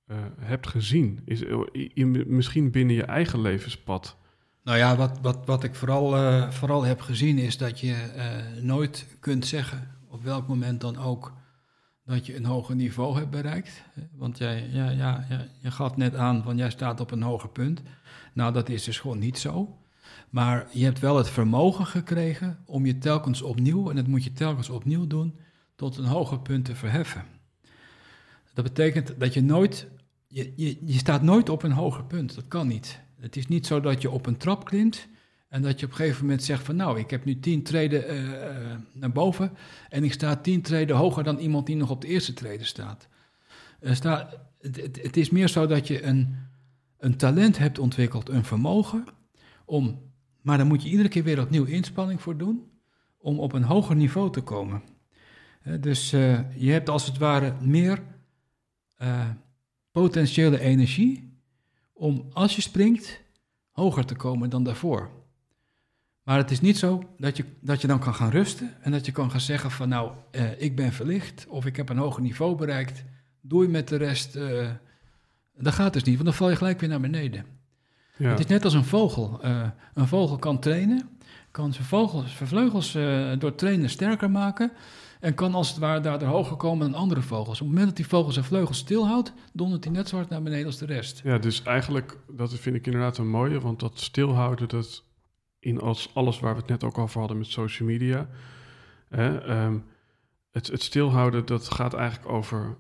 uh, hebt gezien? Is, in, misschien binnen je eigen levenspad? Nou ja, wat, wat, wat ik vooral, uh, vooral heb gezien is dat je uh, nooit kunt zeggen, op welk moment dan ook, dat je een hoger niveau hebt bereikt. Want jij, ja, ja, ja, je gaf net aan van jij staat op een hoger punt. Nou, dat is dus gewoon niet zo. Maar je hebt wel het vermogen gekregen om je telkens opnieuw, en dat moet je telkens opnieuw doen, tot een hoger punt te verheffen. Dat betekent dat je nooit, je, je, je staat nooit op een hoger punt. Dat kan niet. Het is niet zo dat je op een trap klimt En dat je op een gegeven moment zegt van nou, ik heb nu tien treden eh, eh, naar boven en ik sta tien treden hoger dan iemand die nog op de eerste treden staat. Het, is meer zo dat je een, een talent hebt ontwikkeld, een vermogen, om, maar daar moet je iedere keer weer opnieuw inspanning voor doen om op een hoger niveau te komen. Dus eh, je hebt als het ware meer potentiële energie om als je springt hoger te komen dan daarvoor. Maar het is niet zo dat je, dat je dan kan gaan rusten en dat je kan gaan zeggen van nou, eh, ik ben verlicht of ik heb een hoger niveau bereikt, doei met de rest. eh, dat gaat dus niet, want dan val je gelijk weer naar beneden. Ja. Het is net als een vogel. Eh, een vogel kan trainen, kan zijn, vogels, zijn vleugels eh, door trainen sterker maken en kan als het ware daardoor hoger komen dan andere vogels. Op het moment dat die vogel zijn vleugels stilhoudt, dondert hij net zo hard naar beneden als de rest. Ja, dus eigenlijk, dat vind ik inderdaad een mooie, want dat stilhouden, dat in als alles waar we het net ook over hadden met social media, hè, ehm, het, het stilhouden, dat gaat eigenlijk over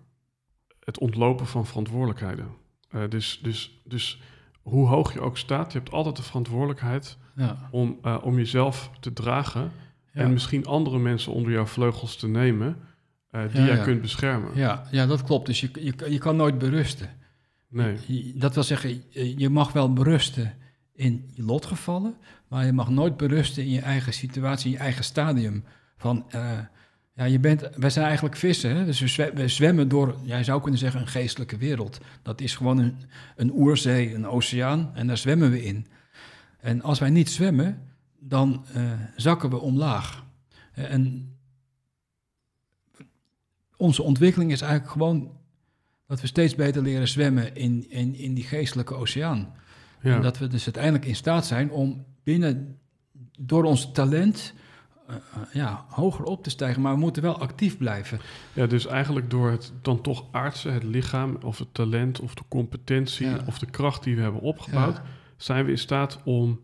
het ontlopen van verantwoordelijkheden. Eh, dus, dus, dus hoe hoog je ook staat, je hebt altijd de verantwoordelijkheid Ja, om, eh, om jezelf te dragen. En misschien andere mensen onder jouw vleugels te nemen, eh, die jij kunt beschermen. ja, ja, dat klopt. Dus je, je, je kan nooit berusten. Nee, Je- Dat wil zeggen, je mag wel berusten in je lotgevallen, maar je mag nooit berusten in je eigen situatie, in je eigen stadium. Van, eh, ja, je bent, wij zijn eigenlijk vissen, hè? dus we zwemmen door, jij zou kunnen zeggen, een geestelijke wereld. Dat is gewoon een, een oerzee, een oceaan, en daar zwemmen we in. En als wij niet zwemmen, dan eh, zakken we omlaag. Eh, En onze ontwikkeling is eigenlijk gewoon dat we steeds beter leren zwemmen in, in, in die geestelijke oceaan. ja. En dat we dus uiteindelijk in staat zijn om binnen, door ons talent, eh, ja, hoger op te stijgen. Maar we moeten wel actief blijven. Ja, dus eigenlijk door het dan toch aardse, het lichaam of het talent of de competentie Ja. of de kracht die we hebben opgebouwd, Ja. zijn we in staat om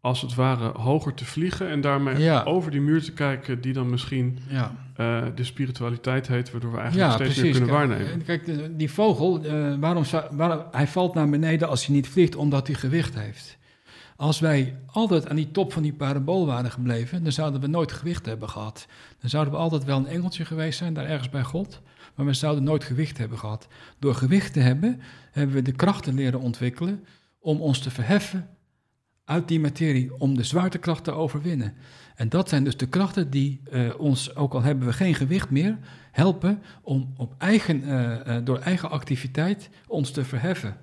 als het ware hoger te vliegen en daarmee Ja. over die muur te kijken die dan misschien Ja, eh, de spiritualiteit heet, waardoor we eigenlijk ja steeds precies. meer kunnen waarnemen. Kijk, die vogel, eh, waarom, zou- waarom, hij valt naar beneden als hij niet vliegt, omdat hij gewicht heeft. Als wij altijd aan die top van die parabool waren gebleven, dan zouden we nooit gewicht hebben gehad. Dan zouden we altijd wel een engeltje geweest zijn, daar ergens bij God, maar we zouden nooit gewicht hebben gehad. Door gewicht te hebben, hebben we de krachten leren ontwikkelen om ons te verheffen uit die materie, om de zwaartekracht te overwinnen. En dat zijn dus de krachten die eh, ons, ook al hebben we geen gewicht meer, helpen om op eigen, eh, eh, door eigen activiteit ons te verheffen.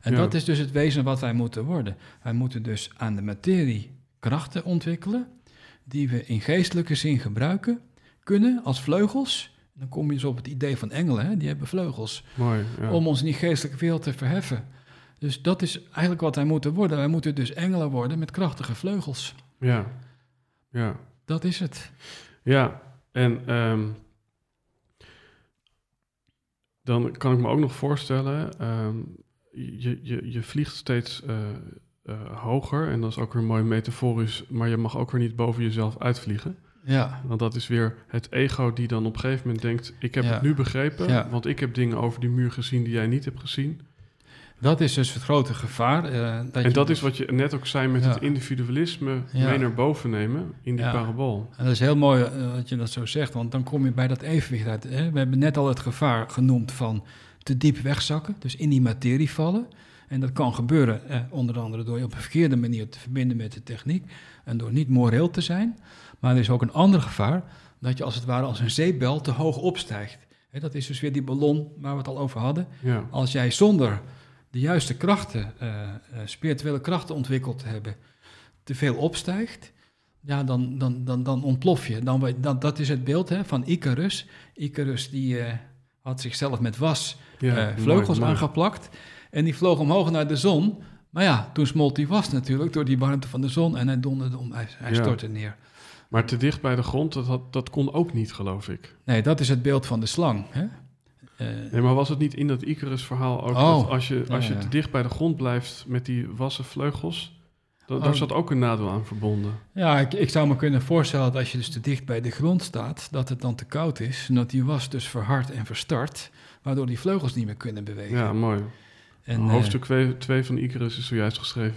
En Ja. dat is dus het wezen wat wij moeten worden. Wij moeten dus aan de materie krachten ontwikkelen, die we in geestelijke zin gebruiken kunnen als vleugels. Dan kom je dus op het idee van engelen, hè? die hebben vleugels Mooi. Ja. om ons in die geestelijke wereld te verheffen. Dus dat is eigenlijk wat wij moeten worden. Wij moeten dus engelen worden met krachtige vleugels. ja. ja. Dat is het. Ja, en ehm, dan kan ik me ook nog voorstellen, ehm, je, je, je vliegt steeds eh, eh, hoger en dat is ook weer mooi metaforisch, maar je mag ook weer niet boven jezelf uitvliegen. Ja, Want dat is weer het ego die dan op een gegeven moment denkt, ik heb Ja. het nu begrepen, Ja. want ik heb dingen over die muur gezien die jij niet hebt gezien. Dat is dus het grote gevaar. eh, dat en dat dus- is wat je net ook zei met Ja. het individualisme Ja. mee naar boven nemen in die Ja. parabool. En dat is heel mooi eh, dat je dat zo zegt, want dan kom je bij dat evenwicht uit. Hè? We hebben net al het gevaar genoemd van te diep wegzakken, dus in die materie vallen. En dat kan gebeuren eh, onder andere door je op een verkeerde manier te verbinden met de techniek en door niet moreel te zijn. Maar er is ook een ander gevaar, dat je als het ware als een zeepbel te hoog opstijgt. Hè, dat is dus weer die ballon waar we het al over hadden. Als jij zonder de juiste krachten, eh, eh, spirituele krachten ontwikkeld te hebben, te veel opstijgt, ja, dan, dan, dan, dan ontplof je. Dan, dat is het beeld hè, van Icarus. Icarus die eh, had zichzelf met was ja vleugels mooi. aangeplakt en die vloog omhoog naar de zon. Maar ja, toen smolt die was natuurlijk door die warmte van de zon en hij donderde om, hij, hij Ja. stortte neer. Maar te dicht bij de grond, dat, had, dat kon ook niet, geloof ik. Nee, dat is het beeld van de slang. Hè? Eh, Nee, maar was het niet in dat Icarus-verhaal ook Oh. dat als je, als Ja, je ja. te dicht bij de grond blijft met die wassen vleugels, dan, Oh. daar zat ook een nadeel aan verbonden. Ja, ik, ik zou me kunnen voorstellen dat als je dus te dicht bij de grond staat, dat het dan te koud is. En dat die was dus verhard en verstart, waardoor die vleugels niet meer kunnen bewegen. Ja, mooi. en, eh, Hoofdstuk 2 van Icarus is zojuist geschreven.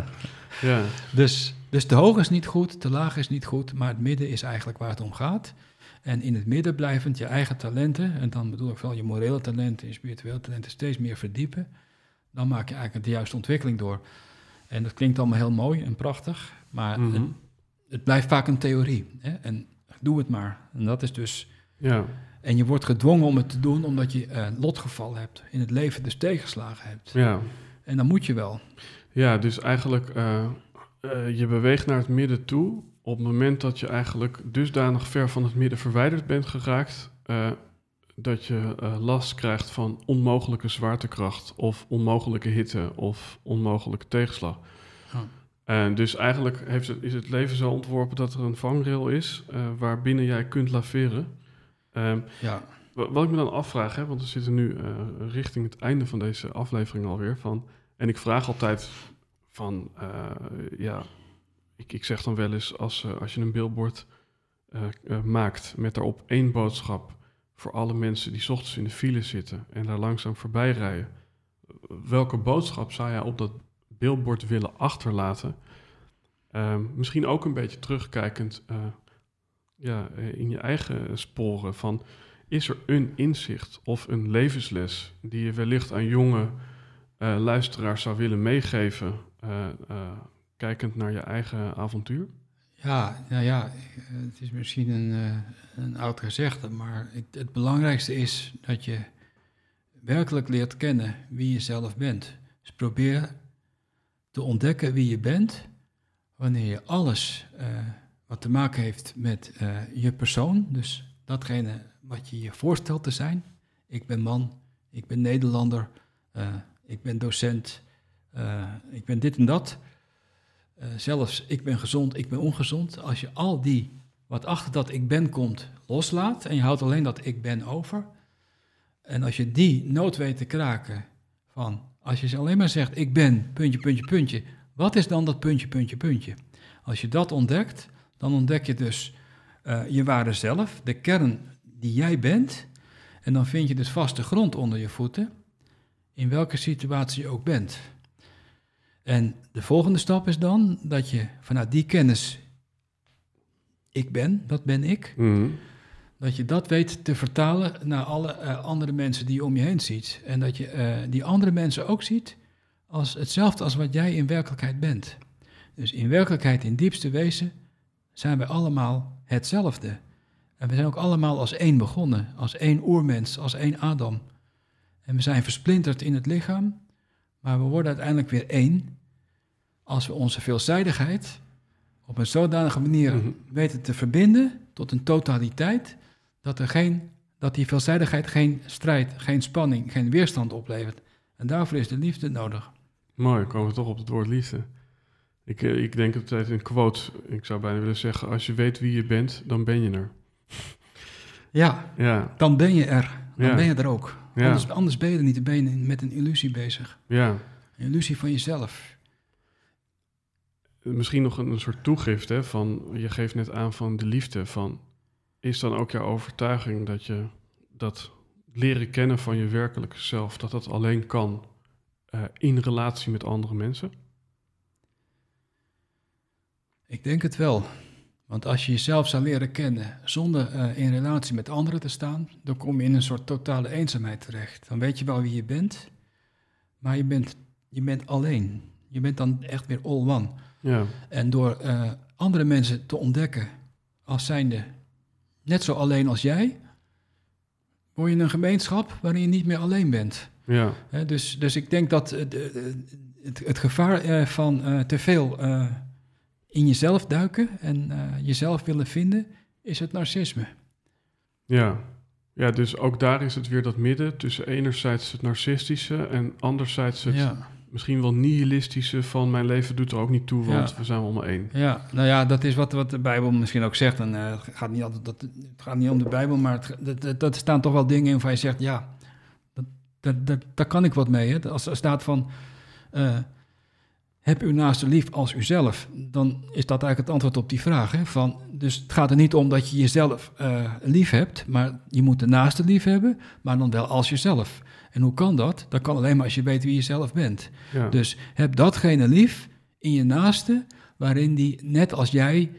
ja, dus Dus te hoog is niet goed, te laag is niet goed, maar het midden is eigenlijk waar het om gaat. En in het midden blijvend je eigen talenten, en dan bedoel ik wel je morele talenten, je spirituele talenten steeds meer verdiepen. Dan maak je eigenlijk de juiste ontwikkeling door. En dat klinkt allemaal heel mooi en prachtig, maar Mhm. het, het blijft vaak een theorie. Hè? En doe het maar. En dat is dus. Ja, En je wordt gedwongen om het te doen omdat je een lotgeval hebt. In het leven dus tegenslagen hebt. ja. En dan moet je wel. Ja, dus eigenlijk eh, eh, je beweegt naar het midden toe op het moment dat je eigenlijk dusdanig ver van het midden verwijderd bent geraakt, eh, dat je eh, last krijgt van onmogelijke zwaartekracht of onmogelijke hitte of onmogelijke tegenslag. En dus eigenlijk heeft het, is het leven zo ontworpen dat er een vangrail is eh, waarbinnen jij kunt laveren. Ehm, Ja. Wa- Wat ik me dan afvraag, hè, want we zitten nu richting het einde van deze aflevering alweer. Van, en ik vraag altijd van, ja, ik, zeg dan wel eens als, eh, als je een billboard eh, eh, maakt met daarop één boodschap voor alle mensen die ochtends in de file zitten en daar langzaam voorbij rijden. Welke boodschap zou jij op dat billboard willen achterlaten? Ehm, misschien ook een beetje terugkijkend ja, in je eigen sporen van is er een inzicht of een levensles die je wellicht aan jonge luisteraars zou willen meegeven, kijkend naar je eigen avontuur? Ja, nou ja, het is misschien een, eh, een oud gezegde, maar het, het belangrijkste is dat je werkelijk leert kennen wie je zelf bent. Dus probeer te ontdekken wie je bent wanneer je alles eh, wat te maken heeft met eh, je persoon, dus datgene wat je je voorstelt te zijn. Ik ben man, ik ben Nederlander, ik ben docent, ik ben dit en dat. Eh, zelfs ik ben gezond, ik ben ongezond. Als je al die, wat achter dat ik ben komt, loslaat en je houdt alleen dat ik ben over. En als je die nood weet te kraken van, als je alleen maar zegt ik ben, puntje, puntje, puntje. Wat is dan dat puntje, puntje, puntje? Als je dat ontdekt, dan ontdek je dus eh, je ware zelf, de kern die jij bent. En dan vind je dus vaste grond onder je voeten, in welke situatie je ook bent. En de volgende stap is dan dat je vanuit die kennis, ik ben, dat ben ik, Mhm. dat je dat weet te vertalen naar alle eh, andere mensen die je om je heen ziet. En dat je eh, die andere mensen ook ziet als hetzelfde als wat jij in werkelijkheid bent. Dus in werkelijkheid, in diepste wezen, zijn we allemaal hetzelfde. En we zijn ook allemaal als één begonnen, als één oermens, als één Adam. En we zijn versplinterd in het lichaam, maar we worden uiteindelijk weer één als we onze veelzijdigheid op een zodanige manier Mhm. weten te verbinden tot een totaliteit, dat, er geen, dat die veelzijdigheid geen strijd, geen spanning, geen weerstand oplevert. En daarvoor is de liefde nodig. Mooi, komen we toch op het woord liefde. Ik, eh, ik denk altijd een quote, ik zou bijna willen zeggen, als je weet wie je bent, dan ben je er. Ja, Ja, dan ben je er. Dan Ja. ben je er ook. Ja. Anders, anders ben je er niet. Dan ben je met een illusie bezig. ja. Een illusie van jezelf. Misschien nog een, een soort toegift, hè, van, je geeft net aan van de liefde, van, is dan ook jouw overtuiging dat je dat leren kennen van je werkelijke zelf, dat dat alleen kan eh, in relatie met andere mensen? Ik denk het wel. Want als je jezelf zou leren kennen zonder eh, in relatie met anderen te staan, dan kom je in een soort totale eenzaamheid terecht. Dan weet je wel wie je bent, maar je bent, je bent alleen. Je bent dan echt weer all one. Ja, En door eh, andere mensen te ontdekken als zijnde net zo alleen als jij, word je een gemeenschap waarin je niet meer alleen bent. ja, Hè, dus, dus ik denk dat eh, de- de- het, het gevaar eh, van eh, te veel eh, in jezelf duiken en eh, jezelf willen vinden, is het narcisme. ja. Ja, dus ook daar is het weer dat midden tussen enerzijds het narcistische en anderzijds het Ja. misschien wel nihilistische van mijn leven doet er ook niet toe, want Ja. we zijn allemaal één. ja, nou ja, dat is wat, wat de Bijbel misschien ook zegt. En, eh, het, gaat niet altijd, dat, het gaat niet om de Bijbel, maar het, dat, dat, dat staan toch wel dingen in waar je zegt, ja, dat, dat, dat, daar kan ik wat mee. Hè? Als er staat van, eh, heb uw naaste lief als uzelf, dan is dat eigenlijk het antwoord op die vraag. Hè? Van, dus het gaat er niet om dat je jezelf eh, lief hebt, maar je moet de naaste lief hebben, maar dan wel als jezelf. En hoe kan dat? Dat kan alleen maar als je weet wie je zelf bent. Ja. Dus heb datgene lief in je naaste waarin die, net als jij,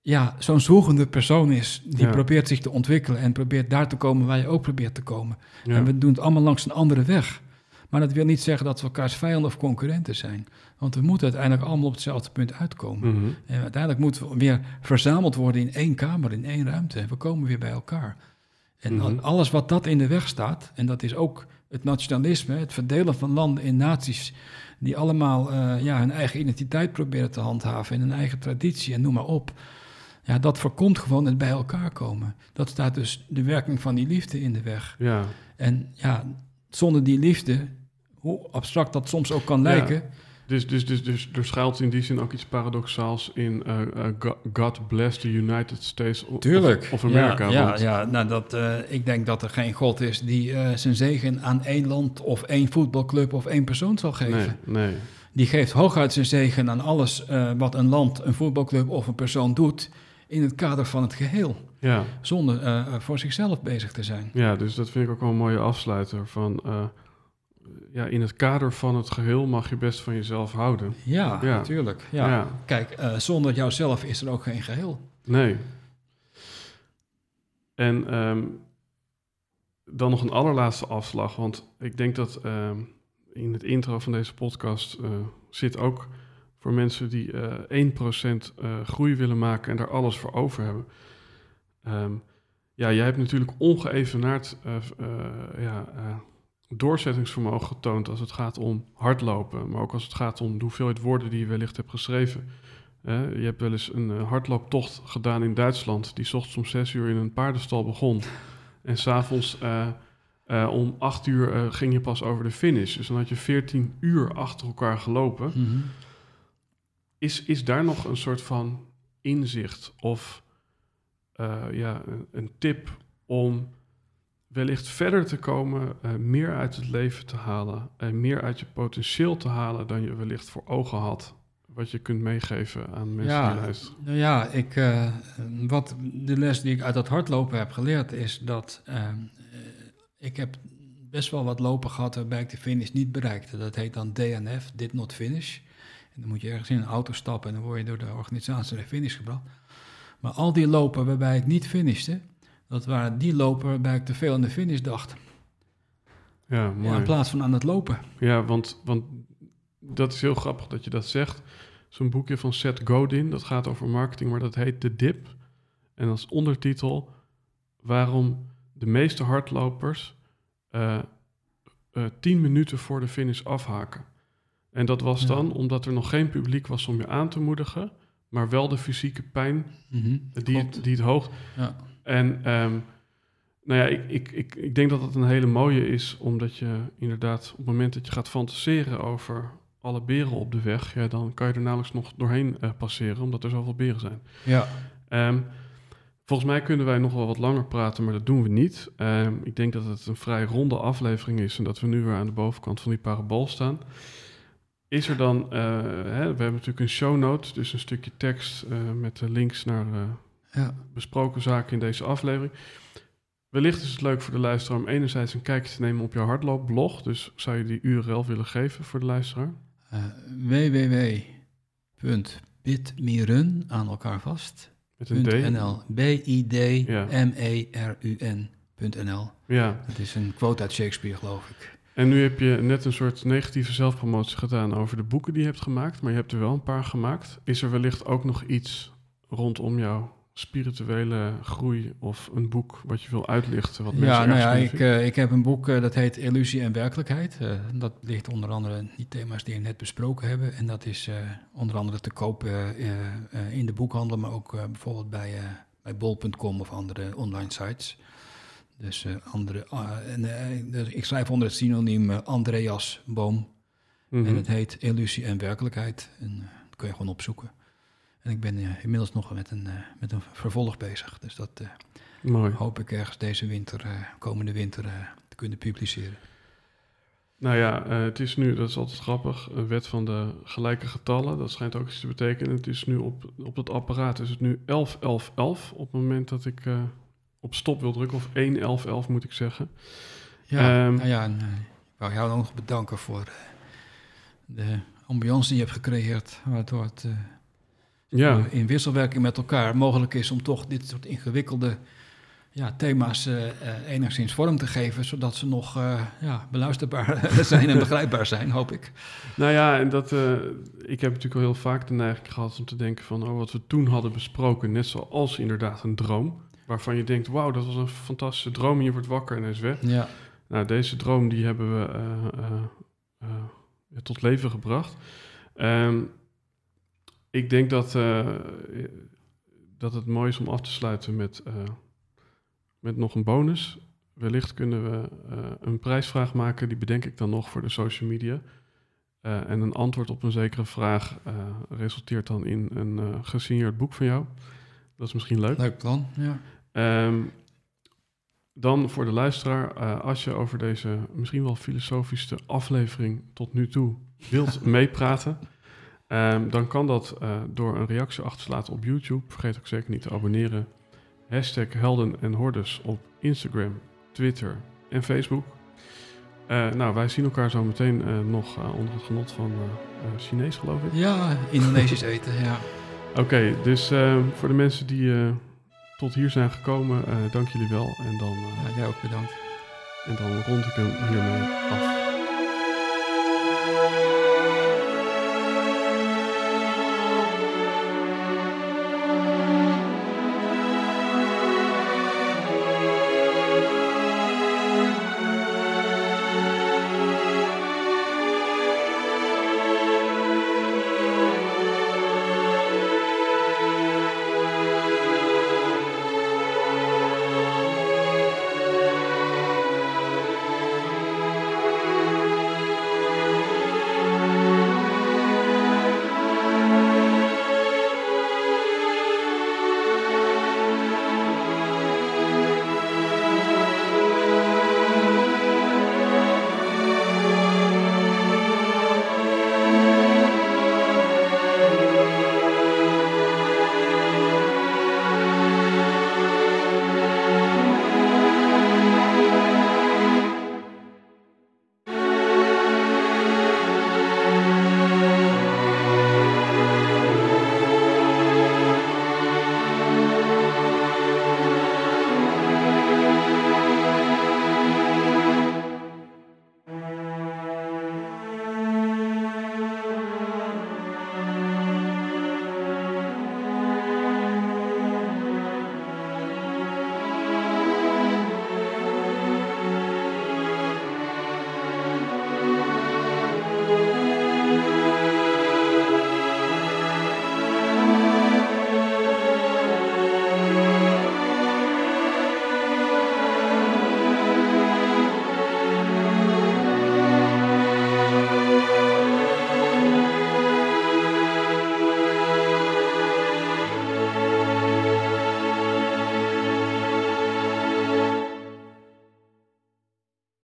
ja, zo'n zoekende persoon is. Die Ja. probeert zich te ontwikkelen en probeert daar te komen waar je ook probeert te komen. Ja. En we doen het allemaal langs een andere weg. Maar dat wil niet zeggen dat we elkaars vijanden of concurrenten zijn. Want we moeten uiteindelijk allemaal op hetzelfde punt uitkomen. Mhm. En uiteindelijk moeten we weer verzameld worden in één kamer, in één ruimte. We komen weer bij elkaar. En Mhm. al- alles wat dat in de weg staat, en dat is ook het nationalisme, het verdelen van landen in naties, die allemaal eh, ja, hun eigen identiteit proberen te handhaven en hun eigen traditie en noem maar op. Ja, dat voorkomt gewoon het bij elkaar komen. Dat staat dus de werking van die liefde in de weg. Ja. En ja, zonder die liefde, hoe abstract dat soms ook kan Ja. lijken, Dus, dus, dus, dus er schuilt in die zin ook iets paradoxaals in eh, eh, Go- God bless the United States of, Tuurlijk. of America. Ja, want- ja, ja nou dat, eh, ik denk dat er geen God is die zijn zegen aan één land of één voetbalclub of één persoon zal geven. nee, nee. Die geeft hooguit zijn zegen aan alles wat een land, een voetbalclub of een persoon doet in het kader van het geheel. Ja. Zonder voor zichzelf bezig te zijn. ja, dus dat vind ik ook wel een mooie afsluiter. Van, ja, in het kader van het geheel mag je best van jezelf houden. Ja, Ja. natuurlijk. Ja. ja. Kijk, eh, zonder jouzelf is er ook geen geheel. Nee. En ehm, dan nog een allerlaatste afslag, want ik denk dat ehm, in het intro van deze podcast eh, zit ook voor mensen die eh 1% eh, groei willen maken en daar alles voor over hebben. Ehm, ja, jij hebt natuurlijk ongeëvenaard ja, doorzettingsvermogen getoond als het gaat om hardlopen, maar ook als het gaat om de hoeveelheid woorden die je wellicht hebt geschreven. Je hebt wel eens een eh, hardlooptocht gedaan in Duitsland, die 's ochtends om zes uur in een paardenstal begon. En s'avonds eh om acht uur ging je pas over de finish. Dus dan had je 14 uur achter elkaar gelopen. Is, is daar nog een soort van inzicht of ja, een, een tip om wellicht verder te komen, eh, meer uit het leven te halen en meer uit je potentieel te halen dan je wellicht voor ogen had? Wat je kunt meegeven aan mensen Ja. die luisteren. Nou ja, ik, eh, wat de les die ik uit dat hardlopen heb geleerd is dat eh, ik heb best wel wat lopen gehad waarbij ik de finish niet bereikte. Dat heet dan DNF, did not finish. En dan moet je ergens in een auto stappen en dan word je door de organisatie naar de finish gebracht. Maar al die lopen waarbij ik niet finishte, dat waren die lopen waarbij ik te veel aan de finish dacht. Ja, in plaats van aan het lopen. Ja, want, want dat is heel grappig dat je dat zegt. Zo'n boekje van Seth Godin, dat gaat over marketing, maar dat heet De Dip. En als ondertitel waarom de meeste hardlopers eh eh, tien minuten voor de finish afhaken. En dat was Ja. dan omdat er nog geen publiek was om je aan te moedigen, maar wel de fysieke pijn Mhm, die, het, die het hoog. Ja. En ehm, nou ja, ik, ik, ik, ik denk dat het een hele mooie is, omdat je inderdaad op het moment dat je gaat fantaseren over alle beren op de weg, ja, dan kan je er nauwelijks nog doorheen eh, passeren, omdat er zoveel beren zijn. ja. Ehm, volgens mij kunnen wij nog wel wat langer praten, maar dat doen we niet. Ehm, ik denk dat het een vrij ronde aflevering is en dat we nu weer aan de bovenkant van die parabool staan. Is er dan, eh, hè, we hebben natuurlijk een show note, dus een stukje tekst eh, met de links naar ja. besproken zaken in deze aflevering. Wellicht is het leuk voor de luisteraar om enerzijds een kijkje te nemen op jouw hardloopblog. Dus zou je die URL willen geven voor de luisteraar? Uh, www.bitmirun aan elkaar vast. Met een D? .nl. B-I-D-M-E-R-U-N.nl. Ja, Het is een quote uit Shakespeare, geloof ik. en nu heb je net een soort negatieve zelfpromotie gedaan over de boeken die je hebt gemaakt. Maar je hebt er wel een paar gemaakt. Is er wellicht ook nog iets rondom jouw spirituele groei of een boek wat je wil uitlichten? Wat mensen Ja, nou ja, ik, eh, ik heb een boek eh, dat heet Illusie en Werkelijkheid. Eh, dat ligt onder andere in die thema's die we net besproken hebben. En dat is onder andere te koop in de boekhandel, maar ook bijvoorbeeld bij, bij bol.com of andere online sites. Dus andere, ah, en, dus ik schrijf onder het synoniem Andreas Boom. Mhm. En het heet Illusie en Werkelijkheid. En dat kun je gewoon opzoeken. En ik ben eh, inmiddels nog met een, eh, met een vervolg bezig. Dus dat eh, Mooi. hoop ik ergens deze winter, komende winter, te kunnen publiceren. Nou ja, het is nu, dat is altijd grappig, een wet van de gelijke getallen. Dat schijnt ook iets te betekenen. Het is nu op, op het apparaat, is het nu 11, 11, 11 op het moment dat ik op stop wil drukken. Of 1, 11, 11 moet ik zeggen. Ja, Ehm, nou ja, en, ik wou jou nog bedanken voor de ambiance die je hebt gecreëerd, waardoor het Ja. in wisselwerking met elkaar mogelijk is om toch dit soort ingewikkelde ja, thema's eh, enigszins vorm te geven, zodat ze nog eh, ja, beluisterbaar zijn en begrijpbaar zijn, hoop ik. Nou ja, en dat, ik heb natuurlijk al heel vaak de neiging gehad om te denken van, oh, wat we toen hadden besproken, net zoals inderdaad een droom, waarvan je denkt, wauw, dat was een fantastische droom, en je wordt wakker en hij is weg. Ja, Nou, deze droom die hebben we tot leven gebracht. Ehm, ik denk dat, eh, dat het mooi is om af te sluiten met, eh, met nog een bonus. Wellicht kunnen we eh, een prijsvraag maken, die bedenk ik dan nog voor de social media. En een antwoord op een zekere vraag resulteert dan in een gesigneerd boek van jou. Dat is misschien leuk. leuk plan. Ja. Ehm, dan voor de luisteraar, als je over deze misschien wel filosofische aflevering tot nu toe wilt meepraten, ehm, dan kan dat eh, door een reactie achter te laten op YouTube. Vergeet ook zeker niet te abonneren. Hashtag Helden en Hordes op Instagram, Twitter en Facebook. Eh, nou, wij zien elkaar zo meteen eh, nog onder het genot van Chinees, geloof ik. ja, Indonesisch eten, ja. Oké, dus eh, voor de mensen die tot hier zijn gekomen, dank jullie wel. En dan, ja. Jij ook bedankt. en dan rond ik hem hiermee af.